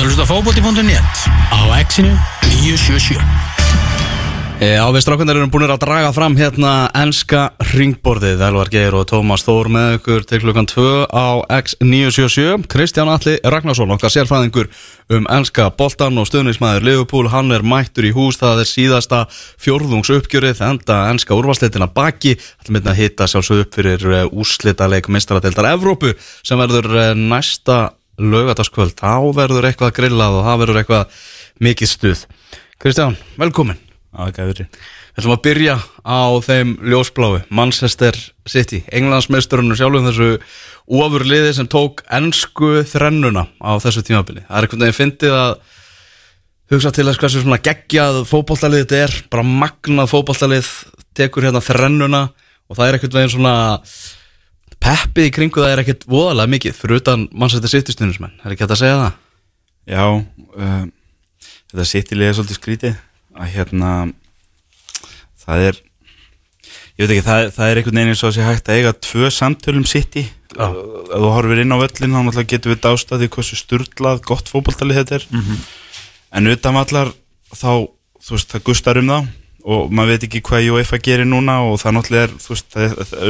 ert að hlusta á fókbóti.net á exinu 977 Já, við strákundar erum búin að draga fram hérna ennska ringborðið. Elvar Geir og Tómas Þór með ykkur til klukkan 2 á X977 Kristján Alli Ragnarsson, okkar sérfræðingur um ennska boltan og stöðnismæður Liverpool, hann er mættur í hús. Það er síðasta fjórðungsuppgjörið enda ennska úrvarsleitina baki. Það myndi að hitta sjálfsög upp fyrir úrslitaleik mistradeildar Evrópu sem verður eh, næsta lögataskvöld þá verður eitthvað grillað og það verður eitthvað mikið stuð. Kristján, velkomin. Við ætlum að byrja á þeim ljósbláu, Manchester City Englandsmeisturinn sjálfum þessu ofurliði sem tók ennsku þrennuna á þessu tímabili. Það er einhvern veginn fyndið að hugsa til þess hversu svona geggjað fótballtalið þetta er, bara magnað fótballtalið tekur hérna þrennuna og það er einhvern veginn svona peppið í kringu það er ekkert voðalega mikið fyrir utan Manchester City stundismenn, er ekki hægt að segja það? Já, uh, þetta City-lið er svolítið skrítið. Að hérna það er ég veit ekki, það, það er einhvern veginn eins og að sé hægt að eiga tvö samtölum City. Já. ef þú horfir inn á völlin þá getur við dástað því hversu sturglað gott fótballtalið þetta er. En utan allar þá þú veist, það gustar um þá og maður veit ekki hvað UEFA gerir núna og það náttúrulega er, veist,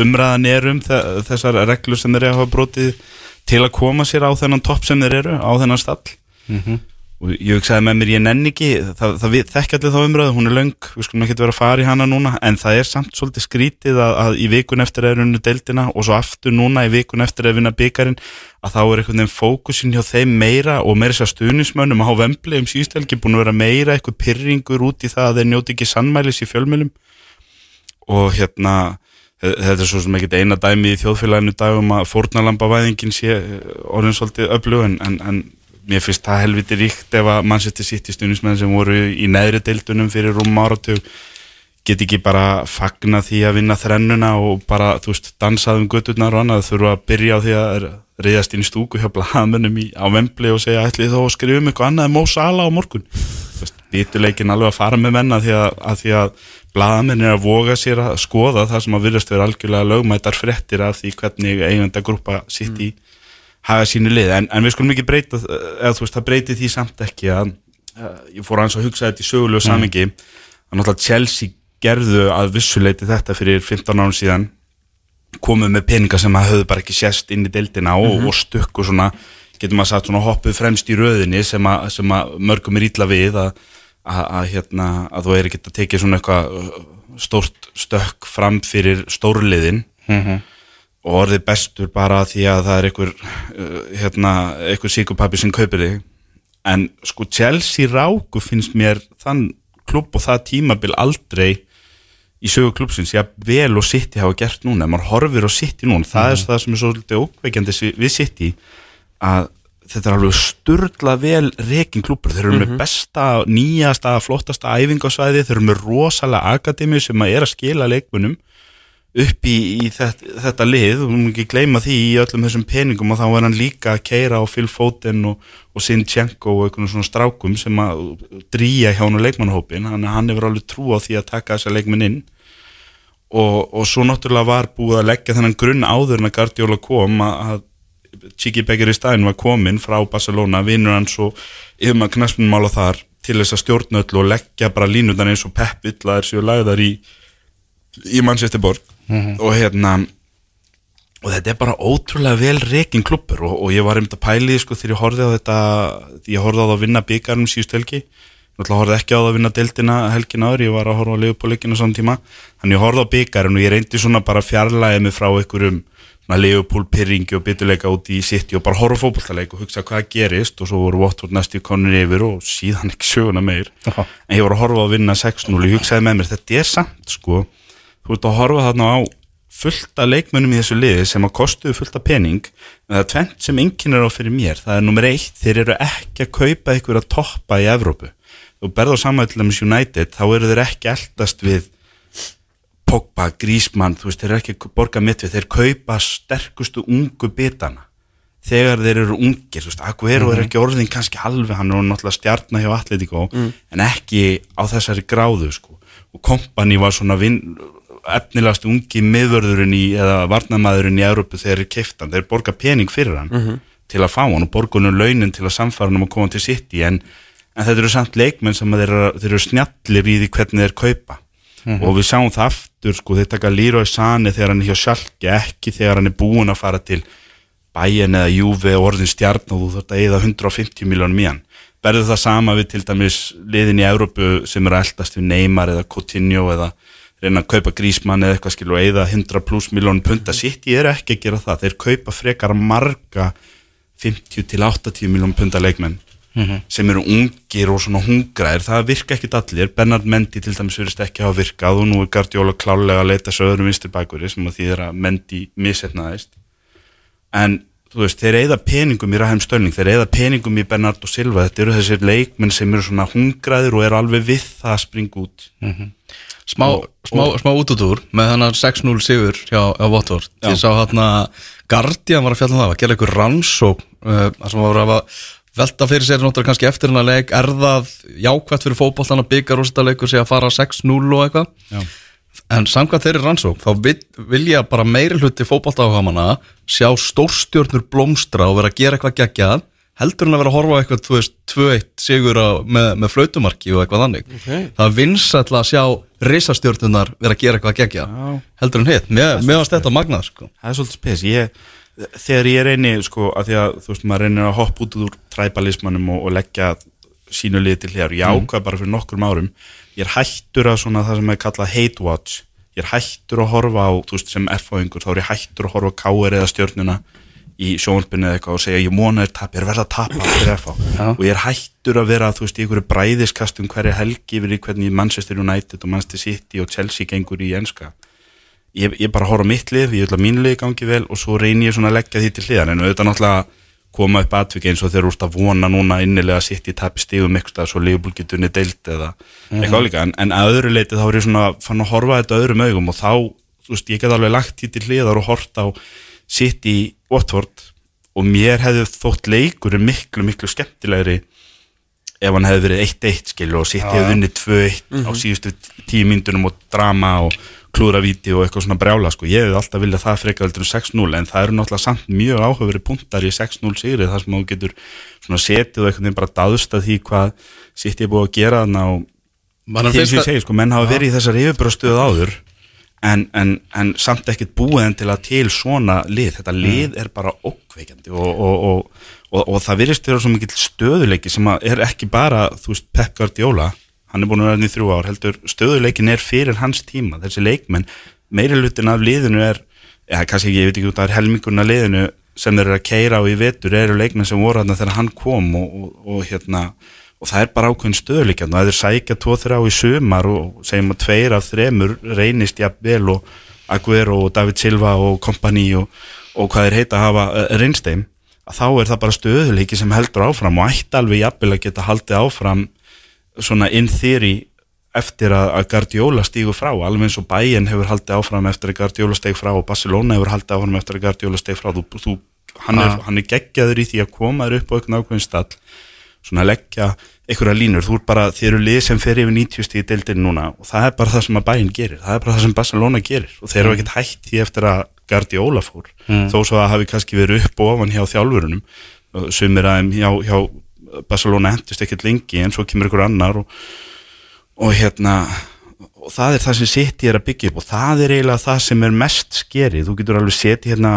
umræðan er um þe- þessar reglur sem þeir eru að hafa brotið til að koma sér á þennan topp sem þeir eru, á þennan stall og ég hugsaði með mér, ég nenni ekki það, það við þekki allir þá umræðu, hún er löng við skulum ekki vera að fara í hana núna en það er samt svolítið skrítið að, að í vikun eftir er unnu deildina og svo aftur núna í vikun eftir að vinna byggarinn að þá er einhvern veginn fókusin hjá þeim meira og meira sér stuðnismönnum á vembli um síðstelgi búin að vera meira eitthvað pyrringur út í það að þeir njóti ekki sannmælis í fjölmjölum og hérna þe- þetta er svo sem ekkert eina dæmi í þjóðfélaginu í dag um að fórnalambavæðingin sé eh, orðin svolítið öflug en, en, en mér finnst það helviti ríkt ef að Manchester City stuðnismenn sem voru í neðri deildunum fyrir rúm áratug get ekki bara fagna því að vinna þrennuna og bara, þú veist, dansað um götturnar og annað, þurfa að byrja á því að reyðast inn í stúku hjá blaðmönnum í, á Vembli og segja, ætlið þó að skrifa um eitthvað annað en Mó Sala á morgun? Bítuleikin alveg að fara með menna því að, að að blaðmenn er að voga sér að skoða það sem að virðast vera algjörlega lögmætar fréttir af því hvernig eigenda grúpa sitt í hafa sínu lið, en, en við skulum ekki breyta eða þú veist, það breyti því samt ekki að, að ég fór aðeins að hugsa þetta í sögulegu samingi að náttúrulega Chelsea gerðu að vissuleiti þetta fyrir 15 árum síðan komuð með peninga sem að höfðu bara ekki sést inn í deildina og, og stökku svona, getur maður sagt svona hoppuð fremst í röðinni sem að, sem að mörgum er ítla við að, að, að, hérna, að þú er ekki að tekið svona eitthvað uh, stórt stökk fram fyrir stórliðin og orðið bestur bara því að það er einhver uh, hérna, einhver síkupappi sem kaupir þig. En sko Chelsea ráku finnst mér þann klubb og það tímabil aldrei í sögu klubbsins, já vel og City hafa gert núna, maður horfir á City núna það er það sem er svolítið ókveikjandi vi- við City að þetta er alveg sturla vel rekin klubur, þeir eru með besta nýjasta, flottasta æfingasvæði. Þeir eru með rosalega akademi sem að er að skila leikmunum upp í, í þetta, þetta lið og hún ekki gleyma því í öllum þessum peningum og þá er hann líka að keira á Phil Foden og, og Sinchenko og einhvern svona strákum sem að drýja hjá hann leikmannhópin, hann, hann hefur alveg trú á því að taka þessa leikminn inn. Og, og svo náttúrulega var búið að leggja þennan grunn áður en að Guardiola kom að, Chiki Becker í staðin var komin frá Barcelona, vinnur hans og yfir maður knaspunmála þar til þess að stjórna öllu og leggja bara línutan eins og pepp illa séu lagðar í í Manchester Borg og hérna og þetta er bara ótrúlega vel reikin klubbur og, og ég var einmitt að pæli sko, þegar ég horfði á þetta ég horfði á það að vinna byggarum síðust helgi. Náttúrulega horfði ekki á það að vinna deildina helgin áður, ég var að horfa á leifupóleikinu saman tíma. Þannig ég horfði á byggarum og ég reyndi svona bara fjarlæðið mig frá einhverjum leifupól pyrringi og byttuleika út í sitt og bara horfa á fótballtaleik og hugsa hvað gerist. Og svo voru Watford næstu konur yfir og síðan ekki söguna meir. En ég var að horfa á að vinna 6-0 og ég hugsaði með mér, þetta samt þú ert að horfa þarna á fullt af leikmönnum í þessu liði sem að kostuðu fullt af pening en það er tvent sem enginn er á fyrir mér. Það er nummer eitt, þeir eru ekki að kaupa ykkur að toppa í Evrópu. Þú berð á samvæðilega með United þá eru þeir ekki eldast við Pogba, Griezmann, þú veist, þeir eru ekki að borga mitt við, þeir kaupa sterkustu ungu bitana. Þegar þeir eru ungir, þú veist, Aguero er ekki orðin kannski halvi, hann er náttúrulega stjarnar hjá Atletico, en ekki á þessari gráðu, sko, og kompani var svona vin, efnilegast ungi miðvörðurinn í, eða varnamæðurinn í Európu þegar þeir keiftan, þeir borga pening fyrir hann til að fá hann og borgunum launin til að samfara hann um að koma til City. En, en þetta eru samt leikmenn sem þeir þeir eru snjallir í því hvernig þeir kaupa. Og við sjáum það aftur sko, þeir taka Leroy Sane þegar hann er hjá Schalke ekki þegar hann er búin að fara til Bayern eða Juve og orðin stjarn og þú þarf að eða 150 miljónum í hann. Verður það sama við til dæmis liðin í Európu sem eru eldast við Neymar eða Coutinho eða reyna að kaupa Grísmann eða eitthvað skil og eða 100 pluss miljónum punta sitt ég er ekki að gera það, þeir kaupa frekar marga 50 til 80 miljónum punta leikmenn sem eru ungir og svona hungraðir. Það virka ekkit allir, Bernard Mendy til dæmis verðist ekki hafa virkað og nú er Guardiola klálega að leita svo öðrum vinstir bakveri sem að því er að Mendy misetnaðist en þú veist, þeir eigða peningum í Raheim Störning, þeir eigða peningum í Bernardo Silva, þetta eru þessir leikmenn sem eru svona hungraðir og eru alveg við það að springa út. Smá, smá, smá útútúr með þannig 6-0 sigur hjá, hjá Votvort ég sá hérna Guardian var að fjalla um það, að gera eitthvað rannsók uh, sem var að velta fyrir sér náttúrulega kannski eftir hennar leik er það jákvæmt fyrir fótbollan að byggja rústaleikur sig að fara 6-0 og eitthvað. En samkvæmt þeirri rannsók þá vil, vilja bara meiri hluti fótboltáhamana sjá stórstjörnur blómstra og vera að gera eitthvað geggjað heldur en að vera að horfa eitthvað þú veist, 2-1 sigur á, með, með flautumarki og eitthvað þannig Ok. það er vinsætla að sjá risastjörnunar vera að gera eitthvað geggjað Já. heldur en hitt, mér varst þetta magnað sko. það er svolítið spes ég, þegar ég reyni sko að því að þú veist maður reynir að hoppa út úr træbalismannum og, og leggja sínu liði til hér, ég ákvað bara fyrir nokkrum árum ég er hættur að svona það sem er kallað hate watch, ég er hættur að horfa á, þú veist sem F-fáingur, þá er ég hættur að horfa á K.R. eða stjörnuna í sjónspinni eða eitthvað og segja ég móna þér tap, ég er verið að tapa fyrir F-fá og ég er hættur að vera þú veist í einhverju bræðiskastum hverja helgi yfir í hvernig Manchester United og Manchester City og Chelsea gengur í enska. Ég, ég bara horfa mitt lið, ég vil að mín lið gangi vel og svo reynir ég svona að leggja því til hliðar. En auðvitað náttúrulega koma upp atvik eins og þeir eru úrst að vona núna innilega að sitt í tapi stígum eitthvað svo Liverpool getur unni deilt eða eitthvað álíka en, en að öðru leiti þá er ég svona fann að horfa þetta öðrum augum og þá, þú veist, ég get alveg lagt því til hliðar og hort á sitt í Watford og mér hefði þótt leikur miklu, miklu skemmtilegri ef hann hefði verið 1-1 skilur og sitt hefði vunnið 2-1 á síðustu tíu myndunum og drama og klúravíti og eitthvað svona brjála sko. ég hefði alltaf viljað það frekar heldur en 6-0 en það eru náttúrulega samt mjög áhugaveri punktar í 6-0 sigri þar sem þú getur svona setið og einhvern veginn bara dáðst að því hvað sitt ég búið að gera Man er því sem ég segi sko, menn hafa verið í þessar yfirbrástuð áður en, en, en samt ekkert búið en til að til svona lið, þetta lið er bara okkveikjandi og, og, og, og, og það virðist vera svo mikill stöðuleiki sem er ekki bara, þú veist, Pep Guardiola hann er búin að vera hann í þrjú ár, heldur stöðuleikin er fyrir hans tíma, þessi leikmenn meiri hlutin af liðinu er eða kannski ekki, ég veit ekki út, er af liðinu sem þeir eru að keira á í vetur eru leikmenn sem voru þarna þegar hann kom og, og, og hérna og það er bara ákveðin stöðuleikjan og það er sækja 2-3 á í sumar og segjum að tveir af þremur reynist jafnvel og Aguero og David Silva og kompani og, og hvað þeir heita að hafa uh, reynsteim að þá er það bara stöðuleiki sem heldur áfram og ætti alveg jafnvel að geta haldið áfram svona in theory eftir að, að Guardiola stígu frá alveg eins og Bayern hefur haldið áfram eftir að Guardiola steg frá og Barcelona hefur haldið áfram eftir að Guardiola steg frá. Þú, þú, hann, er, Ah. hann er geggjaður í því að koma þér upp á einhvern ákveðin stall svona að leggja einhverja línur, þú er bara, þið eru lið sem fer yfir 90 stíð deildin núna og það er bara það sem að Bayern gerir, það er bara það sem Barcelona gerir og þeir eru ekkert hætt því eftir að Guardiola fór, þó svo að hafi kannski verið upp og ofan hjá þjálfurunum sumir aðeim hjá, hjá Barcelona hendist ekkert lengi en svo kemur ykkur annar og, og hérna og það er það sem City er að byggja upp og það er eiginlega það sem er mest skerið. Þú getur alveg setið hérna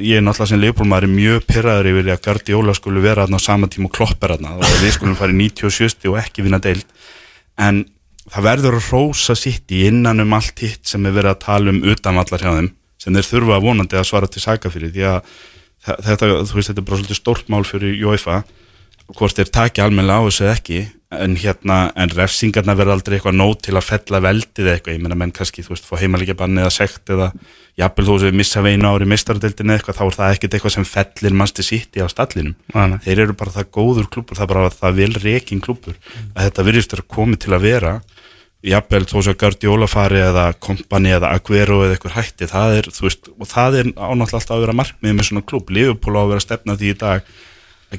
ég er náttúrulega sem leifbólmaður mjög pyrraður yfir að Guardiola skulle vera þarna á sama tíma og kloppar þarna og við skulum fara í 97 og ekki vinna deild. En það verður að rósa City innan um allt hitt sem er verið að tala um utanvallar hjá þeim sem þeir þurfa vonandi að svara til saka fyrir því að þe- þetta, þú veist, þetta er bara svolítið stórt mál fyrir UEFA hvort þeir taki almennilega á þessu ekki en hérna, en refsingarna verða aldrei eitthvað nót til að fella veldið eitthvað, ég meina menn kannski, þú veist, fá heimalíkja banni eða sekt eða jafnvel þú veist, við missa veinu ári mistaradeildin eða eitthvað, þá er það ekkert eitthvað sem fellir mannstu í á stallinum. Nei. þeir eru bara það góður klúpur, það er bara það vel rekin klúpur, að þetta virðist vera komið til að vera. Jafnvel þó sem Guardiola fari eða kompani eða Aguero eða eitthvað hætti, það er,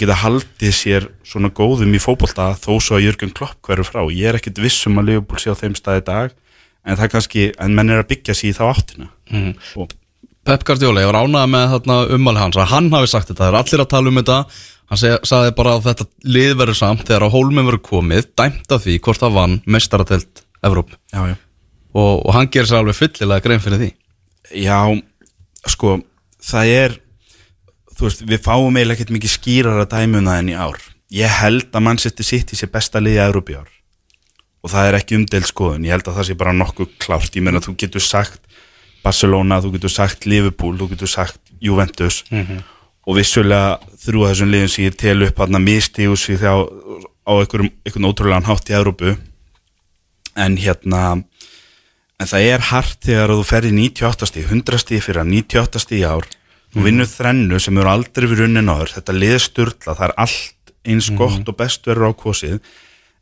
að að að að geta haldið sér svona góðum í fótbolta þó svo að Jörgen Klopp hverju frá. Ég er ekkit viss um að Liverpool sé á þeim stað í dag en það kannski, en menn er að byggja sér í þá áttina. Mhm. og Pep Guardiola, ég var ánægð með þarna ummali hans að hann hafi sagt þetta, það er allir að tala um þetta. Hann seg, sagði bara að þetta lið verður samt þegar á hólminn verður komið dæmt af því hvort það vann mestaratelt Evróp Já, já. Og, og hann gerir sér alveg fyllilega grein fyrir því. Já, sko, það er þú veist, við fáum eiginlega ekkert mikið skýrar að dæmi um enn í ár. Ég held að Manchester City sé besta liði að Európi ár. Og það er ekki umdelt skoðun, ég held að það sé bara nokkuð klárt, ég meina þú getur sagt Barcelona, þú getur sagt Liverpool, þú getur sagt Juventus. Og vissulega þrjú af þessum liðum sem ég tel upp að mistíðu sig þá á einhverjum, einhvern ótrúlegan hátt í Európu en hérna en það er hart þegar þú ferði 98 stíð, 100 stíð fyrir að 98 stíð í ár þú vinnur þrennu sem eru aldrei við runnin áður. Þetta liði sturla, það er allt eins gott og best verður á kosið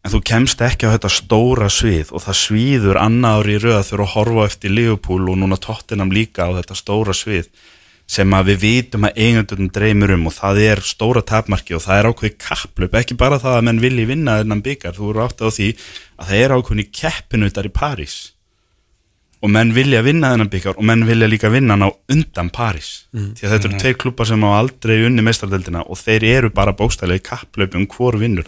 en þú kemst ekki á þetta stóra svið og það svíður annað ári í röða fyrir að horfa eftir Liverpool og núna Tottenham líka á þetta stóra svið sem að við vitum að eigendunum dreymir um og það er stóra tapmarki og það er ákveði kapplöp, ekki bara það að menn vilji vinna þennan byggar, þú eru átt á því að það er ákveðni keppinutar í París og menn vilja vinna þennan byggar og menn vilja líka vinna hann á undan París. Því að þetta eru tveir klubbar sem á aldrei unni meistardeldina og þeir eru bara bókstælega í kapplöp um hvor vinnur.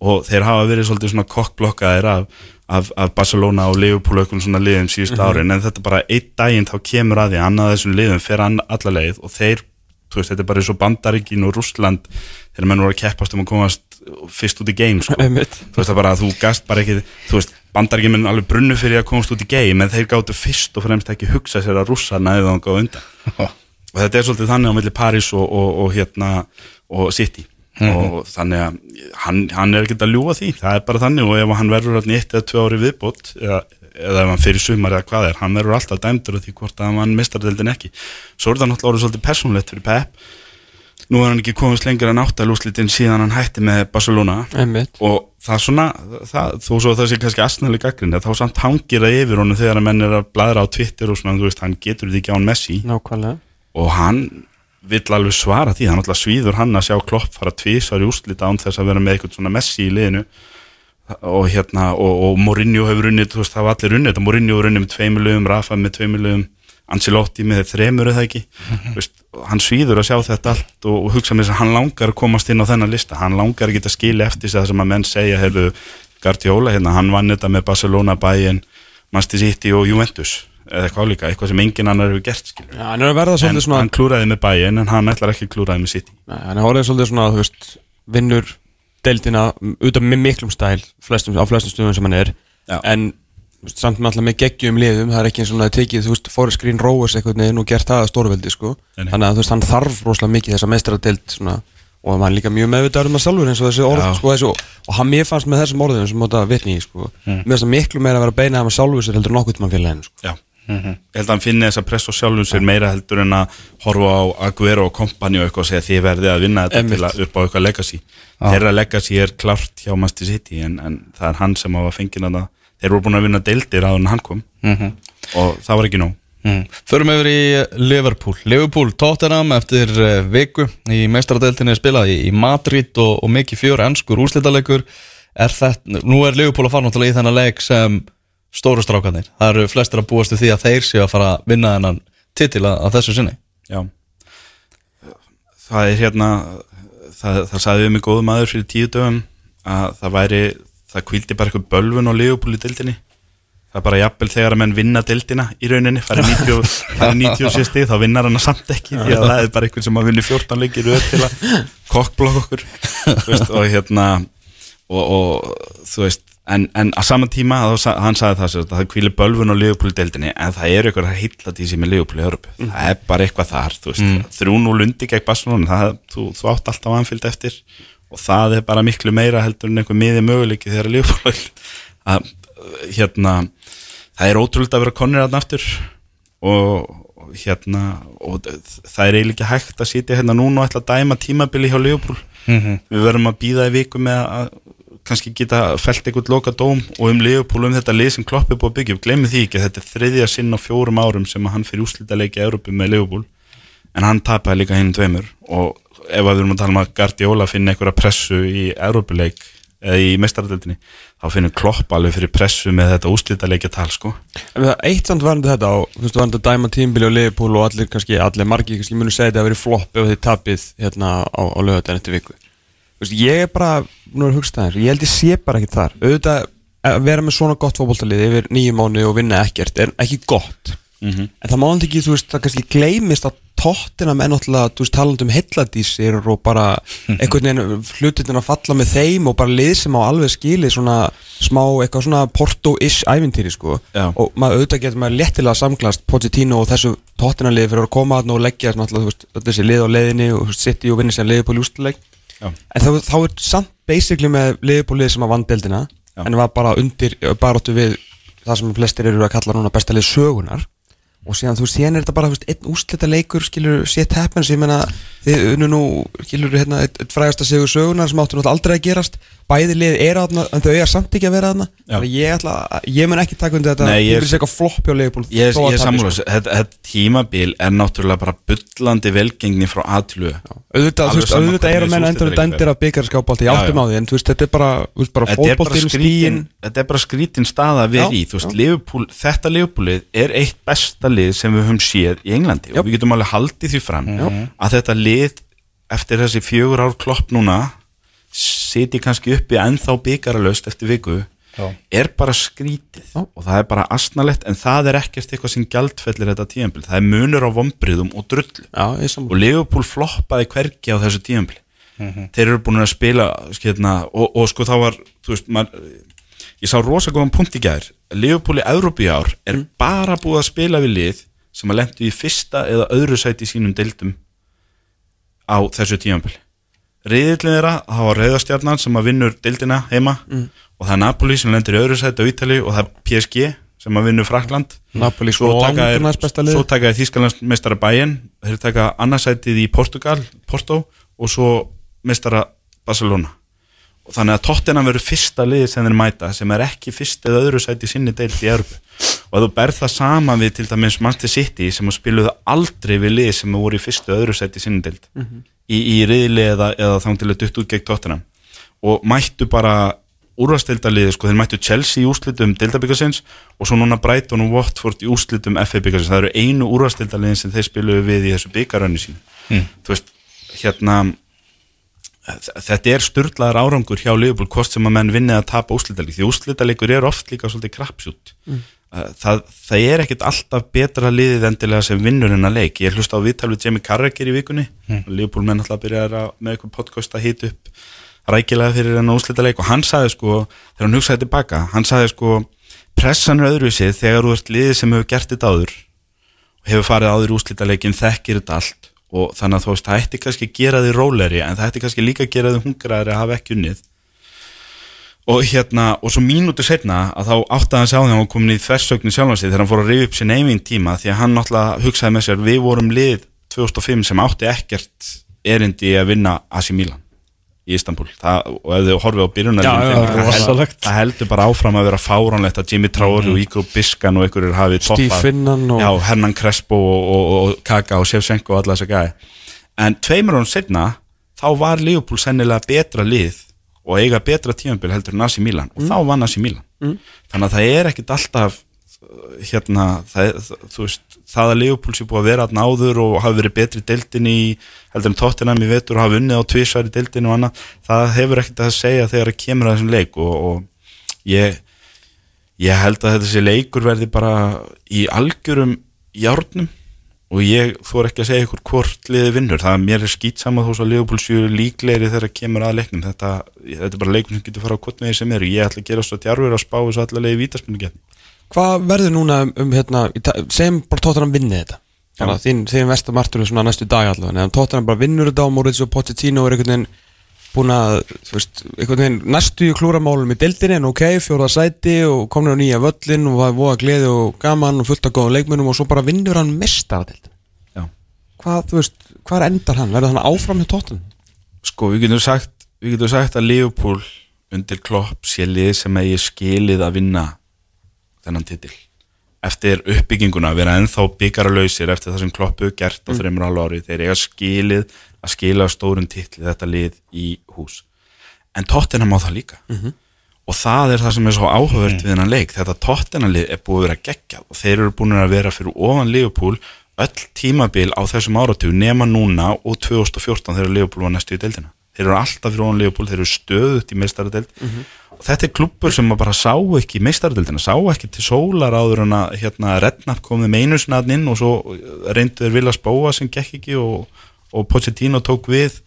Og þeir hafa verið svolítið svona kokkblokkaðir af, af, af Barcelona og Liverpool og einhvern svona liðum síðust árin. En þetta bara einn daginn þá kemur að því að annað þessum liðum fer an, alla leið og þeir, veist, þetta er bara eins og Bandaríkin og Rússland þegar menn voru að keppast um að komast fyrst út í game sko. Þú veist það bara þú gast bara ekki þú veist, Bandaríkin menn alveg brunnu fyrir að komast út í game en þeir gáttu fyrst og fremst ekki hugsa sér að rússarna eða þá gáðu undan. Og þetta er svolítið þannig á milli Paris og, og, og hérna og City. Og þannig að hann, hann er ekkert að ljúa því, það er bara þannig og ef hann verður alltaf eitt eða tvö ári viðbót eða, eða ef hann fyrir sumar eða hvað er hann verður alltaf dæmdur af því hvort að hann mistar deildin ekki, svo er það náttúrulega orðið svolítið persónlegt fyrir Pep. Nú er hann ekki komist lengur en áttalúslitin síðan hann hætti með Barcelona. Einmitt. og það svona, það, þó svo það sé kannski astnæli gaggrinni, þá samt hangir það yfir honum þegar að menn er að bladra á Twitter og svona, þú veist, hann getur því ekki án Messi. Nákvæmlega. Og hann vill alveg svara því, hann alltaf svíður hann að sjá klopp fara tvísar í úslita án þess að vera með eitthvað svona Messi í liðinu og hérna, og, og Mourinho hefur unnið, þú veist, það var allir unnið þetta. Mourinho hefur unnið með tveimur lögum, Rafa með tveimur lögum Ancelotti með þremur eða ekki? Þú veist, hann svíður að sjá þetta allt og, og hugsa með þess að hann langar að komast inn á þennan lista, hann langar að geta skilja eftir það sem að menn segja, hefur Guardiola, hérna, hann vann þetta með Barcelona, Bayern Manchester City og Juventus eða eitthvað álíka, eitthvað sem engin annar hefur gert skilur. Já, hann er að en svona hann klúraði með Bayern en hann ætlar ekki að klúraði með City. Nei, hann er orðið svolítið svona, veist, vinnur deildina út af miklum stæl flestum, á flestum stöðum sem hann er. Já. en veist, samt með alltaf með geggjum liðum það er ekki eins og hann hafi tekið, þú veist, Forrest Green Rovers eitthvað neginn og gert það að stórveldi, sko. Nei. þannig að þú veist, hann þarf rosalega mikið þessa meistaradeild svona, og hann er líka mjög meðvitaður um það sjálfur eins og þessi orð, sko, þessi, og hann mér fannst með þessum orðum sem móta vitni í, sko. Mm. mér finnst það miklu meira að vera að beina það með sjálfur sér heldur nokkuð mann félaginu, sko. Já Ég held að hann finni þessa press og sjálfum sér meira heldur en að horfa á Aguero og kompani og eitthvað og segja þið verðið að vinna þetta Einmitt. til að upp á eitthvað legacy. Þeirra legacy er klárt hjá Manchester City en, en það er hann sem á að fengina það Þeir voru búin að vinna deildir áður en hann kom. Og það var ekki nóg. Mm. Förum yfir í Liverpool. Liverpool Tottenham eftir uh, viku í meistaradeildinni spilað í, Madrid og, og mikið fjör ennskur úrslitalegur. Er þetta, nú er Liverpool að fara náttúrulega í þennan leik sem stóru strákanir, það eru flestir að búast við því að þeir séu að fara að vinna þennan titil að, að þessu sinni. Já. Það er hérna það, það sagði við mig góðum aður fyrir tíu dögum að það væri það kvildi bara eitthvað bölvun Leopold í dildinni það er bara jafnvel þegar að menn vinna dildina í rauninni, farið 90, farið 97 stig þá vinnar hann samt ekki því að það er bara eitthvað sem að vinni 14 leikir röð til að kokkblokk okkur. Veist, og hérna og, og þú veist en, en að saman tíma, sa- hann sagði það að það kvíli bölvun á Leopold-deildinni en það er eitthvað að heilla því sem er í Európu það er bara eitthvað þar, veist. Þrjú nú lundi gegn Barcelona, það, þú, þú átt alltaf anfylgd eftir og það er bara miklu meira heldur en einhver miði möguleiki þegar að hérna það er ótrúlega að vera konir að aftur og og hérna og það er eiginlega ekki hægt að sitja hérna núna og ætla að dæma tímabili hjá Leopold. Við verðum að býða í viku með að kannski geta felt einhvern loka dóm og um Leopold um þetta lið sem Klopp er búið að byggja upp glemir því ekki að þetta er þriðja sinn á fjórum árum sem hann fyrir úslita leiki í Európu með Leopold en hann tapaði líka hinn tveimur. Og ef við erum að tala um að Guardiola finna einhverja pressu í Európuleik eða í mestaradöldinni þá finnur Klopp alveg fyrir pressu með þetta úslita leikja tal sko eitt samt varandi þetta veist varandi að dæma tímbili og Liverpool og allir kannski, allir margir kannski veist, ég er bara, nú er að hugsta þess ég held ég sé bara ekki þar auðvitað að vera með svona gott fótboltalið yfir nýju mánu og vinna ekkert er ekki gott Mhm. en það má hann ekki, þú veist, það kannski gleymist að tóttina með náttúrulega, þú veist, talandi um heilladísir og bara einhvern veginn hlutin að falla með þeim og bara lið sem á alveg skili svona smá, eitthvað svona porto-ish ævintýri, sko Já. og maður auðvitað getur maður léttilega samklast Pochettino og þessu tóttina liði fyrir að koma þarna og leggja náttúrulega, þú veist, þessi lið á leiðinni og sitt í og vinna sér ljústuleik Já. en þá, þá er samt basically með liði på lið sem að vann deildina Já. en var bara undir, baróttu við það sem flestir eru að kalla núna besta lið sögunar og síðan, þú veist, síðan er þetta bara, þú veist, einn úslita leikur, skilur, shit happens, ég meina þið unnu nú, skilur, hérna eitt frægasta sigur sögunar sem áttu náttúrulega aldrei að gerast. Bæði lið er aðna, en þau eiga samt ekki að vera aðna þannig að ég ætla, að- ég mun ekki taka undir þetta. Nei, ég- vil segja eitthvað flopp hjá leifból Ég, er sammála, þessu. þetta, þetta tímabil er náttúrulega bara bullandi velgengni frá aðtölu auðvitað, þú veist, auðvitað eru hvernig menn þessi endur dændir að byggarskápalti, ég áttum á því en þú veist, þetta er bara, bara er stíin Þetta er bara skrítin staða við Já, í þú veist, Þetta Liverpoolið er eitt besta lið sem við höfum séð í Englandi Já. og við getum alveg haldið því fram Já. að þetta lið eftir þessi fjögur ár klopp núna siti kannski uppi ennþá byggaralaust eftir viku Já. er bara skrítið Já. og það er bara asnalett en það er ekkert eitthvað sem gjaldfellir þetta tíðanbíl það er munur á vombriðum og drullu Já, og Liverpool floppaði hvergi á þessu tíðanbíl þeir eru búin að spila skilna, og, og sko þá var veist, maður, ég sá rosa góðan punkt í gær. Liverpool í Európi ár er bara búið að spila við lið sem að lendu í fyrsta eða öðru sæti í sínum deildum á þessu Riðillin þeirra, það var reyðastjarnan sem að vinnur deildina heima og það er Napoli sem lendur í öðru sæti á Ítali og það er PSG sem að vinnur Frakland Napoli svo taka er, lið. svo taka er Þískalands meistara bæinn þeir taka annarsætið í Portugal Porto og svo meistara Barcelona og þannig að Tottenham verður fyrsta liðið sem þeir mæta sem er ekki fyrst eða öðru sæti sinni deilt í Európu og að þú berð það sama við til dæmis Manchester City sem spiluðu aldrei við lið sem voru í fyrstu öðru sæti sinni deilt í, í riðli eða, eða þá til að dutt út gegn Tottenham. Og mættu bara úrvastildaliði, sko, þeir mættu Chelsea í úrslitum deildabyggasins og svo núna Brighton og Watford í úrslitum FA byggasins það eru einu úrvastildaliðin sem þeir spiluðu við í þessu byggarönni sín þú veist, hérna þetta er styrlaðar árangur hjá Liverpool hvort sem að menn vinni að tapa úrslitaleik því úrslitalegur er oft líka svolítið krapsjút það, það er ekkit alltaf betra liðið endilega sem vinnur en að leik. Ég hlusta á viðtal við Jamie Carragher í vikunni. Liverpool menn alltaf byrjaði að með eitthvað podcast að hita upp rækilega fyrir enn úrslitaleik. Og hann sagði sko þegar hann hugsaði tilbaka, hann sagði sko pressan er öðruvísi þegar þú ert liðið sem hefur gert þetta áður og hefur farið áður í úrslitaleikin, þekkir þetta allt og þannig að þú veist, það ætti kannski að gera þið róleri en það ætti kannski líka að gera þið hungraðri að hafa ekki unnið. Og hérna, og svo mínútur setna að þá átti hann að sjá þegar hann var komin í þversögnin sjálfan sig þegar hann fór að rifja upp sér neyvinn tíma því að hann náttúrulega hugsaði með sér við vorum lið 2005 sem átti ekkert erindi að vinna AC Milan í Istanbul það, og ef þið horfið á byrjunarlínu það, það heldur bara áfram að vera fáránlegt að Jimmy Traori og Igor Biskan og einhverjur hafi Steve toppað. Hernan Crespo og, og, og Kaka og Shevchenko og alla þessa gæði en tveimur án setna þá var Liverpool sennilega betra lið og eiga betra tímabil heldur en AC Milan. Og þá vann AC Milan. Þannig að það er ekkit alltaf hérna, það, það, það að Liverpool sé búið að vera að náður og hafi verið betri deildin í heldur en Tottenham í vetur og hafi unnið á tvísværi deildin og annað, það hefur ekkit að segja þegar það kemur að þessum leik og, og ég ég held að þessi leikur verði bara í algjörum járnum og ég þór ekki að segja ykkur hvort liði vinnur, það mér er skýt saman þó að Liverpool séu líklegri þegar kemur að leiknum. Þetta, þetta er bara leikur sem getur fara á hvort með sem er ég ætla að gera svo djarfur að spá þessu allavega í vítaspunni Hvað verður núna um, um hérna, segjum bara Tottenham vinni þetta Þannig að þín, þín vestamartur er svona næstu dag allavega En Tottenham bara vinnur þetta og Maurizio Pochettino er einhvern veginn búin að, þú veist, einhvern veginn næstu í klúramálum í deildinni en ok, fjóra sæti og komnir á nýja völlin og var voða gleði og gaman og fullt af góðum leikmunum og svo bara vinnur hann mestaradeildin Já. Hvað, þú veist, hvað endar hann? Verður hann áfram hjá Tottenham? sko við getum sagt við getum sagt að Liverpool undir klopp sé lið sem eigi skilið að vinna þennan titil. Eftir uppbygginguna að vera ennþá byggaralausir eftir það sem klopp hefur gert á þreymur ára ári þeir eiga skilið að skila stórum titli þetta lið í hús. En Tottenham á það líka. Og það er það sem er svo áhugavert við hennan leik þetta Tottenham lið er búið að vera geggjað og þeir eru búin að vera fyrir ofan Liverpool öll tímabil á þessum áratug nema núna og 2014 þegar Liverpool var næstu í deildina þeir eru alltaf fyrir ofan Liverpool, þeir eru stöðut í meistaradeild og þetta er klubbur sem að bara sá ekki í meistaradeildina, sá ekki til sólar áður en að hérna Redknapp komið með einu snadn inn og svo reyndu þeir vilja spóa sem gekk ekki og, og Pochettino tók við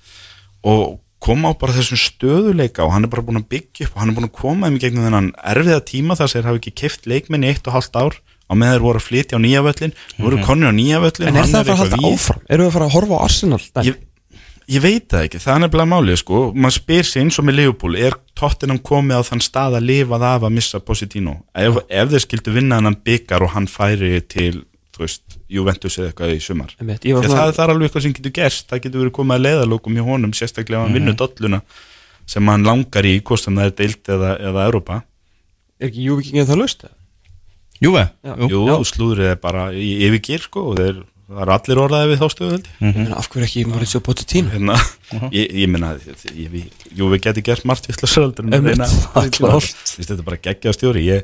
og kom á bara þessum stöðuleika og hann er bara búin að byggja upp og hann er búin að koma þeim í gegnum þennan erfiða tíma þar sem þeir hafa ekki keift leikmenn í eitt og halvt ár á með þeir voru að flytja á nýja völlin mm voru konni á nýja völlin En er það að fara að halda áfram? Eru við að fara að horfa á Arsenal? Ég, ég veit það ekki, það er nefnilega málið sko, maður spyr sig eins og með Liverpool er Tottenham komið á þann stað að lifað af að missa Positino ef, ef þeir skildu vinna hann byggar og hann færi til, þú veist, Juventus eða eitthvað í sumar. Einmitt, ég var Því að svona- það, það er alveg eitthvað sem getur gerst. Það getur verið komið að leiðalókum hjá honum sérstaklega ef hann vinnur dolluna sem hann langar í hvort sem það er deilt eða, eða Europa Er ekki Júvikingið það löst? Júve. Jú, Já. Er það er allir orðaði við þá stöðu. Ég meina, af hverju ekki Mauricio Pochettino? hérna, ég, ég meina ég, ég, jú við geti gert margt er þetta er bara geggja stjóri ég,